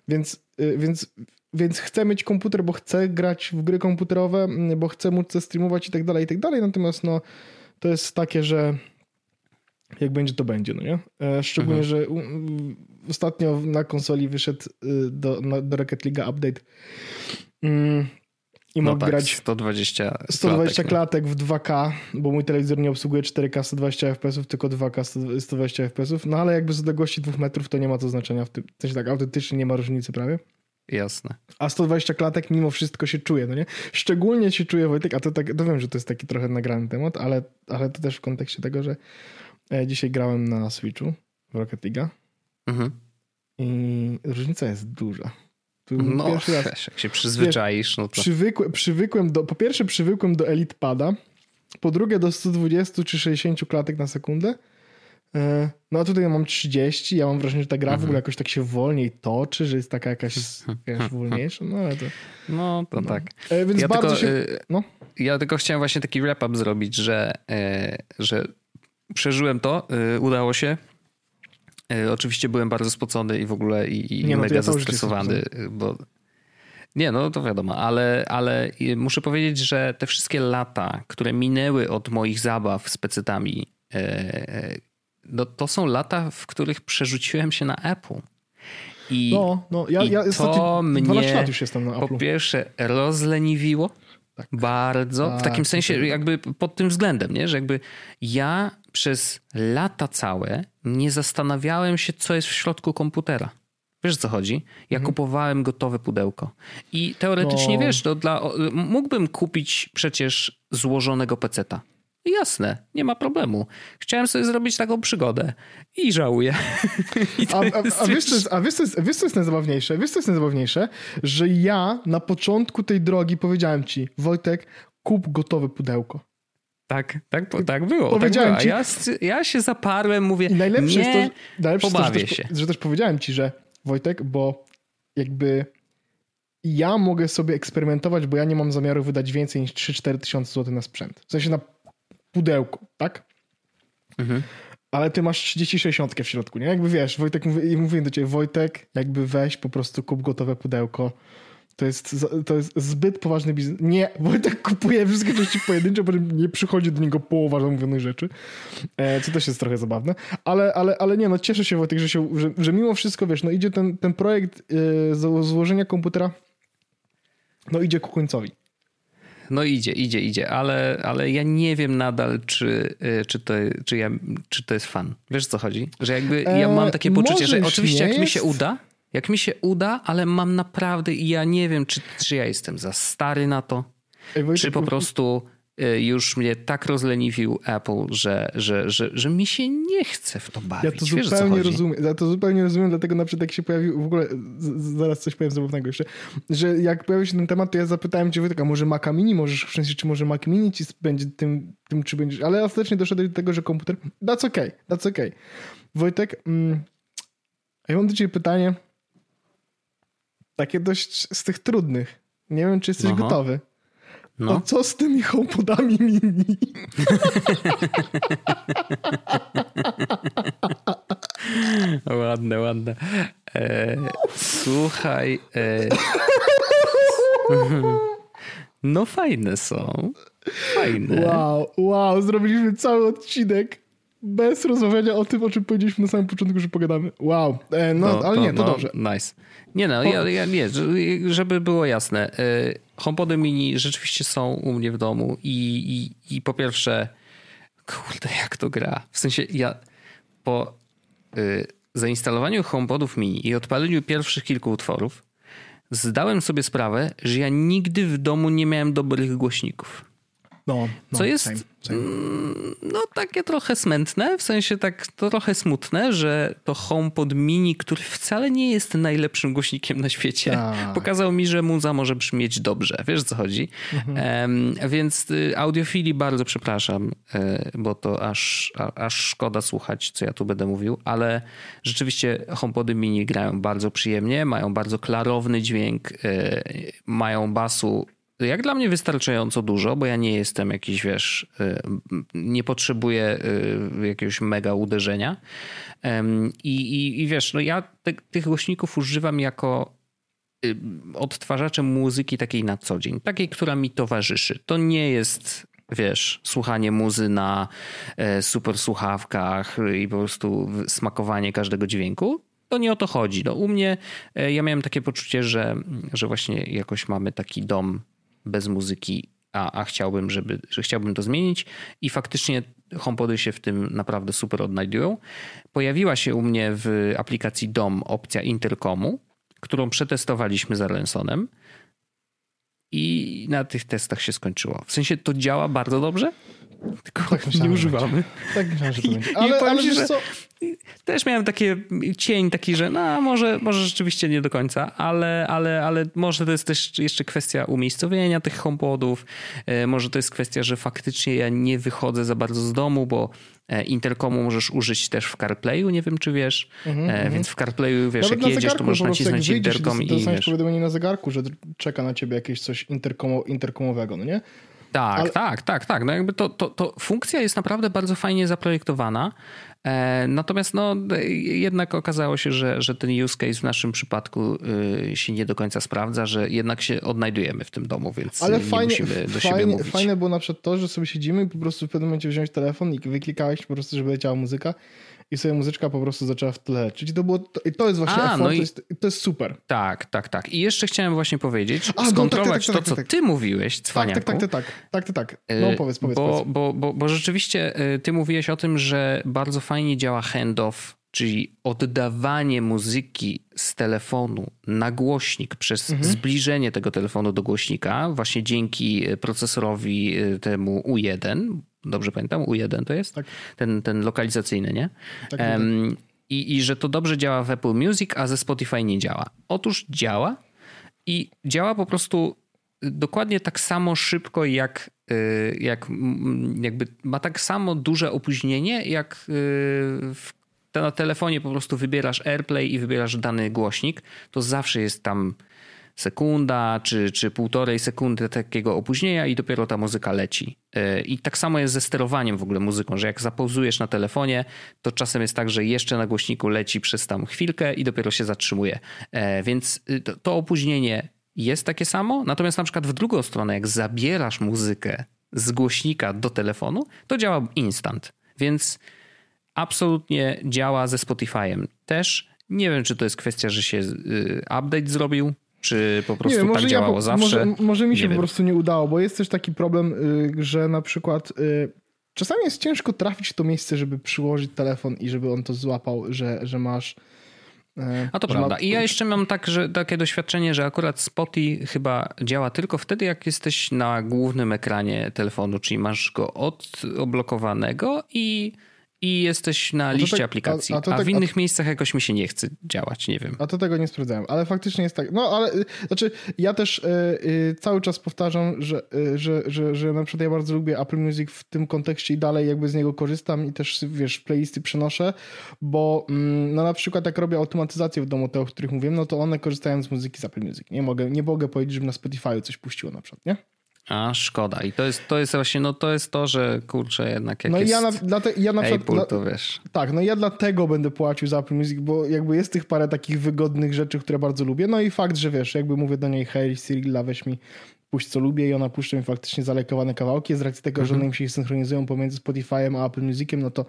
Więc, y, więc, więc chcę mieć komputer, bo chcę grać w gry komputerowe, bo chcę móc streamować i tak dalej, i tak dalej. Natomiast no, to jest takie, że jak będzie, to będzie, no nie? E, szczególnie, mhm. że ostatnio na konsoli wyszedł y, do, do Rocket League update mm, i no mógł tak, grać 120, 120 klatek, no. w 2K, bo mój telewizor nie obsługuje 4K 120 fps, tylko 2K 120 fps, no ale jakby z odległości 2 metrów to nie ma to znaczenia, w tym, sensie tak autentycznie nie ma różnicy prawie. Jasne. A 120 klatek mimo wszystko się czuje, no nie? Szczególnie się czuje Wojtek, a to tak, to wiem, że to jest taki trochę nagrany temat, ale, ale to też w kontekście tego, że dzisiaj grałem na Switchu w Rocket League. Mhm. I różnica jest duża. No, pierwszy raz, wiesz, jak się przyzwyczaisz. no to... przywykłem, przywykłem do, po pierwsze przywykłem do Elite Pada, po drugie do 120 czy 60 klatek na sekundę. E, no a tutaj mam 30, ja mam wrażenie, że ta gra mhm. w ogóle jakoś tak się wolniej toczy, że jest taka jakaś, jakaś wolniejsza, no ale to... No to no. tak. E, więc ja bardzo tylko, się... Y, no. Ja tylko chciałem właśnie taki wrap-up zrobić, że, e, że przeżyłem to, y, udało się. Y, oczywiście byłem bardzo spocony i w ogóle i, i nie, no ja zestresowany, bo nie, no to wiadomo, ale, ale muszę powiedzieć, że te wszystkie lata, które minęły od moich zabaw z pecetami, no to są lata, w których przerzuciłem się na Apple. I, no, no, ja, i ja to mnie lat już jestem na Apple. po pierwsze rozleniwiło, Tak. Bardzo, w Tak, takim sensie tak. jakby pod tym względem, nie? że jakby ja przez lata całe nie zastanawiałem się, co jest w środku komputera. Wiesz o co chodzi? Ja kupowałem gotowe pudełko. I teoretycznie, Mhm. No. wiesz, to dla, mógłbym kupić przecież złożonego peceta. Jasne, nie ma problemu. Chciałem sobie zrobić taką przygodę i żałuję. I A, a, a, wiesz, co jest, a wiesz, co jest, wiesz, co jest najzabawniejsze? Wiesz, co jest najzabawniejsze? Że ja na początku tej drogi powiedziałem ci, Wojtek, kup gotowe pudełko. Tak, tak, tak było. Tak Powiedziałem było. A ci- ja, ja się zaparłem, mówię, I najlepsze nie, jest to, najlepsze jest to, że też, się. że też powiedziałem ci, że Wojtek, bo jakby ja mogę sobie eksperymentować, bo ja nie mam zamiaru wydać więcej niż 3-4 tysiące złotych na sprzęt. W sensie na pudełko, tak? Mhm. Ale ty masz 30-60 w środku, nie? Jakby wiesz, Wojtek, mówi, mówię do ciebie, Wojtek, jakby weź po prostu kup gotowe pudełko. To jest, to jest zbyt poważny biznes. Nie, Wojtek kupuje wszystkie części pojedyncze, potem nie przychodzi do niego połowa zamówionych rzeczy, e, co też jest trochę zabawne. Ale, ale, ale nie, no cieszę się Wojtek, że, się, że, że mimo wszystko, wiesz, no idzie ten, ten projekt e, złożenia komputera, no idzie ku końcowi. No idzie, idzie, idzie, ale, ale ja nie wiem nadal, czy, y, czy, to, czy, ja, czy to jest fan. Wiesz o co chodzi? Że jakby ja E, mam takie poczucie, może że oczywiście jak mi się uda, jak mi się uda, ale mam naprawdę i ja nie wiem, czy, czy ja jestem za stary na to, czy po prostu już mnie tak rozleniwił Apple, że, że, że, że mi się nie chce w to bawić. Ja to Wiesz, zupełnie rozumiem. Ja to zupełnie rozumiem, dlatego na przykład jak się pojawił, w ogóle zaraz coś powiem zabawnego jeszcze, że jak pojawił się ten temat, to ja zapytałem cię, Wojtek, a może Maca Mini możesz, w sensie, czy może Mac Mini ci będzie tym, tym czy będziesz, ale ostatecznie doszedłeś do tego, że komputer, that's okay, that's okay. Wojtek, mm, ja mam do ciebie pytanie, takie dość z tych trudnych. Nie wiem, czy jesteś Aha. gotowy. No. A co z tymi HomePodami mini? Ładne, ładne. E, słuchaj. E, no fajne są. Fajne. Wow, wow, zrobiliśmy cały odcinek bez rozmawiania o tym, o czym powiedzieliśmy na samym początku, że pogadamy. Wow, e, no, ale nie, to no, dobrze. Nice. Nie no, ja, ja nie, że- żeby było jasne. y, HomePody mini rzeczywiście są u mnie w domu i, i, i po pierwsze, kurde, jak to gra. W sensie ja po y, zainstalowaniu HomePodów mini i odpaleniu pierwszych kilku utworów zdałem sobie sprawę, że ja nigdy w domu nie miałem dobrych głośników. No, no, Co jest- same, same. No takie trochę smętne, w sensie tak trochę smutne, że to HomePod mini, który wcale nie jest najlepszym głośnikiem na świecie, Tak. pokazał mi, że muza może brzmieć dobrze. Wiesz o co chodzi? Em, więc y, audiofili bardzo przepraszam, y, bo to aż, a, aż szkoda słuchać, co ja tu będę mówił, ale rzeczywiście HomePody mini grają bardzo przyjemnie, mają bardzo klarowny dźwięk, y, mają basu jak dla mnie wystarczająco dużo, bo ja nie jestem jakiś, wiesz, y, nie potrzebuję y, jakiegoś mega uderzenia. I, i, i wiesz, no ja te, tych głośników używam jako y, odtwarzaczem muzyki takiej na co dzień, takiej, która mi towarzyszy. To nie jest, wiesz, słuchanie muzy na e, super słuchawkach i po prostu smakowanie każdego dźwięku. To nie o to chodzi. No, u mnie e, ja miałem takie poczucie, że, że właśnie jakoś mamy taki dom bez muzyki, a, a chciałbym, żeby, że chciałbym to zmienić i faktycznie HomePody się w tym naprawdę super odnajdują. Pojawiła się u mnie w aplikacji DOM opcja interkomu, którą przetestowaliśmy z Arlensonem i na tych testach się skończyło. W sensie to działa bardzo dobrze, tylko Tak nie używamy. Tak myślałem, że to będzie. Ale, ale ci, że- co, Też miałem takie cień taki, że no, może, może rzeczywiście nie do końca, ale, ale, ale może to jest też jeszcze kwestia umiejscowienia tych HomePodów. E, Może to jest kwestia, że faktycznie ja nie wychodzę za bardzo z domu, bo e, interkomu możesz użyć też w CarPlayu, nie wiem czy wiesz. E, Więc w CarPlayu, wiesz, nawet jak jedziesz, to możesz nacisnąć interkom i dostaniesz powiadomienie na zegarku, że czeka na ciebie jakieś coś interkomo, interkomowego, no nie? Tak, Ale- tak, tak, tak. No jakby to, to, to funkcja jest naprawdę bardzo fajnie zaprojektowana. E, natomiast no, jednak okazało się, że, że ten use case w naszym przypadku y, się nie do końca sprawdza, że jednak się odnajdujemy w tym domu, więc Ale nie fajnie, musimy do siebie fajnie, mówić. fajne było na przykład to, że sobie siedzimy i po prostu w pewnym momencie wziąć telefon i wyklikałeś po prostu, żeby leciała muzyka i sobie muzyczka po prostu zaczęła w tle lecieć. To, było, to, to jest właśnie A, effort, no i... to, jest, to jest super. Tak, tak, tak. I jeszcze chciałem właśnie powiedzieć, A, skontrolować no, tak, tak, tak, to, co ty mówiłeś, cwaniaku. Tak, tak, tak, tak, tak, tak, No powiedz, powiedz, bo, powiedz. Bo, bo, bo rzeczywiście ty mówiłeś o tym, że bardzo fajnie działa handoff czyli oddawanie muzyki z telefonu na głośnik przez mhm. zbliżenie tego telefonu do głośnika, właśnie dzięki procesorowi temu U1. Dobrze pamiętam? U1 to jest? Tak. Ten, ten lokalizacyjny, nie? Tak, um, i, I że to dobrze działa w Apple Music, a ze Spotify nie działa. Otóż działa i działa po prostu dokładnie tak samo szybko, jak, y, jak jakby ma tak samo duże opóźnienie, jak y, w na telefonie po prostu wybierasz AirPlay i wybierasz dany głośnik, to zawsze jest tam sekunda czy, czy półtorej sekundy takiego opóźnienia i dopiero ta muzyka leci. E, I tak samo jest ze sterowaniem w ogóle muzyką, że jak zapauzujesz na telefonie, to czasem jest tak, że jeszcze na głośniku leci przez tam chwilkę i dopiero się zatrzymuje. E, więc y, to, to opóźnienie jest takie samo, natomiast na przykład w drugą stronę, jak zabierasz muzykę z głośnika do telefonu, to działa instant. Więc absolutnie działa ze Spotify'em też. Nie wiem, czy to jest kwestia, że się y, update zrobił, czy po prostu nie, tak działało ja, zawsze. Może, może mi się po prostu nie udało, bo jest też taki problem, y, że na przykład y, czasami jest ciężko trafić w to miejsce, żeby przyłożyć telefon i żeby on to złapał, że, że masz a to prawda. I ja jeszcze mam tak, że, takie doświadczenie, że akurat Spotify chyba działa tylko wtedy, jak jesteś na głównym ekranie telefonu, czyli masz go odblokowanego i i jesteś na liście tak, aplikacji. A, a, a tak, w innych miejscach jakoś mi się nie chce działać, nie wiem. A to tego nie sprawdzałem, ale faktycznie jest tak. No ale y, znaczy, ja też y, y, cały czas powtarzam, że, że, że, że na przykład ja bardzo lubię Apple Music w tym kontekście i dalej jakby z niego korzystam i też wiesz, playlisty przenoszę, bo mm, no na przykład jak robię automatyzację w domu, te o których mówiłem, no to one korzystają z muzyki z Apple Music. Nie mogę, nie mogę powiedzieć, żeby na Spotify coś puściło na przykład, nie? A szkoda. I to jest, to jest właśnie, no to jest to, że kurczę jednak jak no jest ja na, dla te, ja na przykład, Apple, to wiesz. Tak, no ja dlatego będę płacił za Apple Music, bo jakby jest tych parę takich wygodnych rzeczy, które bardzo lubię. No i fakt, że wiesz, jakby mówię do niej hej Siri, weź mi puść co lubię i ona puszcza mi faktycznie zalekowane kawałki. Z racji tego, mhm. że one im się synchronizują pomiędzy Spotify'em a Apple Musiciem, no to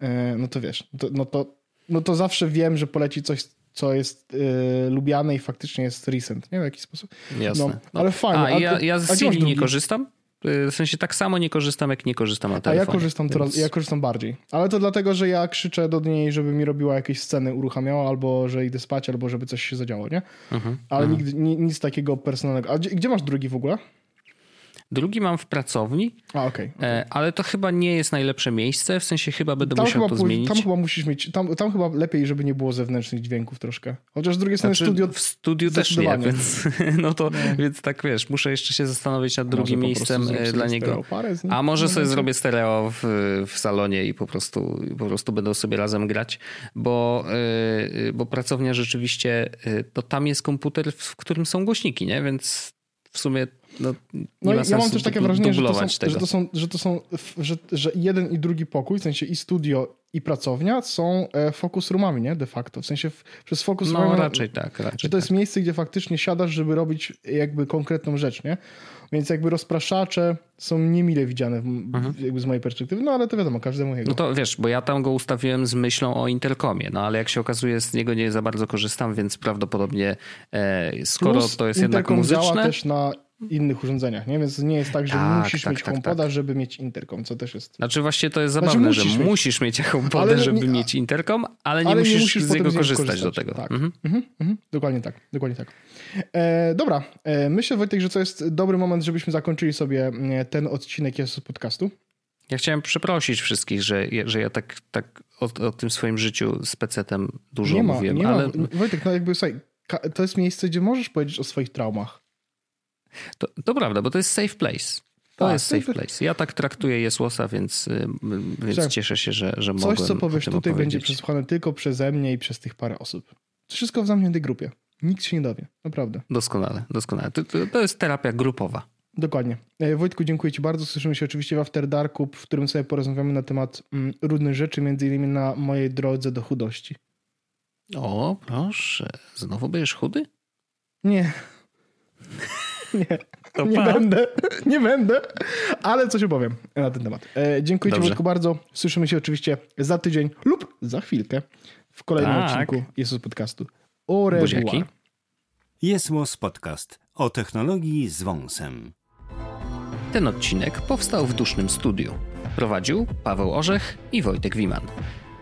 e, no to wiesz, no to, no to, no to zawsze wiem, że poleci coś co jest y, lubiane i faktycznie jest recent, nie? W jakiś sposób. Jasne. No, no. Ale fajnie. A, ja, ja z Siri nie korzystam? Y, w sensie tak samo nie korzystam, jak nie korzystam na telefonie. A ja korzystam, więc... ja korzystam bardziej. Ale to dlatego, że ja krzyczę do niej, żeby mi robiła jakieś sceny, uruchamiała, albo że idę spać, albo żeby coś się zadziało, nie? Uh mhm, -huh, Ale uh mhm. -huh. nigdy, nic takiego personalnego. A gdzie, gdzie masz drugi w ogóle? Drugi mam w pracowni, A, okay, okay. ale to chyba nie jest najlepsze miejsce, w sensie chyba będę tam musiał chyba, to zmienić. Tam chyba musisz mieć, tam, tam chyba lepiej, żeby nie było zewnętrznych dźwięków troszkę. Chociaż z drugiej strony znaczy, studio... W studiu też nie, więc, no to, no. więc tak wiesz, muszę jeszcze się zastanowić nad drugim miejscem e, dla niego. A może sobie zrobię stereo w, w salonie i po prostu, po prostu będą sobie razem grać, bo, e, bo pracownia rzeczywiście, e, to tam jest komputer, w którym są głośniki, nie? Więc w sumie no, no ja mam też takie wrażenie, że to, są, że to są, że to są, że, że jeden i drugi pokój, w sensie i studio i pracownia są e, focus roomami, nie? De facto. W sensie w, przez focus no, raczej tak. Raczej że to jest tak. miejsce, gdzie faktycznie siadasz, żeby robić jakby konkretną rzecz, nie? Więc jakby rozpraszacze są niemile widziane mhm. jakby z mojej perspektywy, no ale to wiadomo, każdemu jego. No to wiesz, bo ja tam go ustawiłem z myślą o interkomie, no ale jak się okazuje, z niego nie za bardzo korzystam, więc prawdopodobnie e, skoro Plus to jest jednak muzyczne... działa też na innych urządzeniach, nie? Więc nie jest tak, że tak, musisz tak, mieć tak, HomePoda, tak. żeby mieć interkom, co też jest... Znaczy właśnie to jest znaczy, zabawne, znaczy, musisz że mieć. musisz mieć HomePoda, żeby nie, mieć interkom, ale nie, ale musisz, nie musisz z niego korzystać, korzystać, do tego. Tak. Mhm. Mhm, mhm. Dokładnie tak, dokładnie tak. E, dobra, e, myślę Wojtek, że to jest dobry moment, żebyśmy zakończyli sobie e, ten odcinek jest podcastu. Ja chciałem przeprosić wszystkich, że, że ja tak, tak o, o tym swoim życiu z PC-tem dużo nie ma, mówiłem, nie ale... Ma. Wojtek, no jakby słuchaj, to jest miejsce, gdzie możesz powiedzieć o swoich traumach. To, to prawda, bo to jest safe place. To tak, jest safe place. Ja tak traktuję Jesłosa, więc, y, więc cieszę się, że, że mogłem Coś, co powiesz tutaj, będzie przesłuchane tylko przeze mnie i przez tych parę osób. Wszystko w zamkniętej grupie. Nikt się nie dowie, naprawdę. Doskonale, doskonale. To, to, to jest terapia grupowa. Dokładnie. E, Wojtku, dziękuję Ci bardzo. Słyszymy się oczywiście w After Darku, w którym sobie porozmawiamy na temat mm, różnych rzeczy, między innymi na mojej drodze do chudości. O, proszę. Znowu będziesz chudy? Nie. Nie, to nie pa. będę, nie będę, ale coś opowiem na ten temat. E, dziękuję Dobrze. Ci Wojtku bardzo. Słyszymy się oczywiście za tydzień lub za chwilkę w kolejnym tak. odcinku Jesus Podcastu. Au revoir. Jest Podcast o technologii z wąsem. Ten odcinek powstał w dusznym studiu. Prowadził Paweł Orzech i Wojtek Wiman.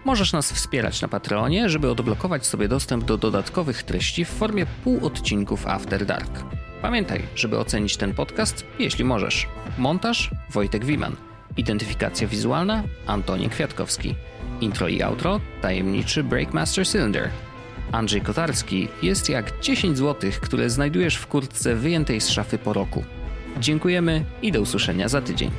Możesz nas wspierać na Patreonie, żeby odblokować sobie dostęp do dodatkowych treści w formie półodcinków After Dark. Pamiętaj, żeby ocenić ten podcast, jeśli możesz. Montaż Wojtek Wiman. Identyfikacja wizualna Antoni Kwiatkowski. Intro i outro tajemniczy Breakmaster Cylinder. Andrzej Kotarski jest jak 10 zł, które znajdujesz w kurtce wyjętej z szafy po roku. Dziękujemy i do usłyszenia za tydzień.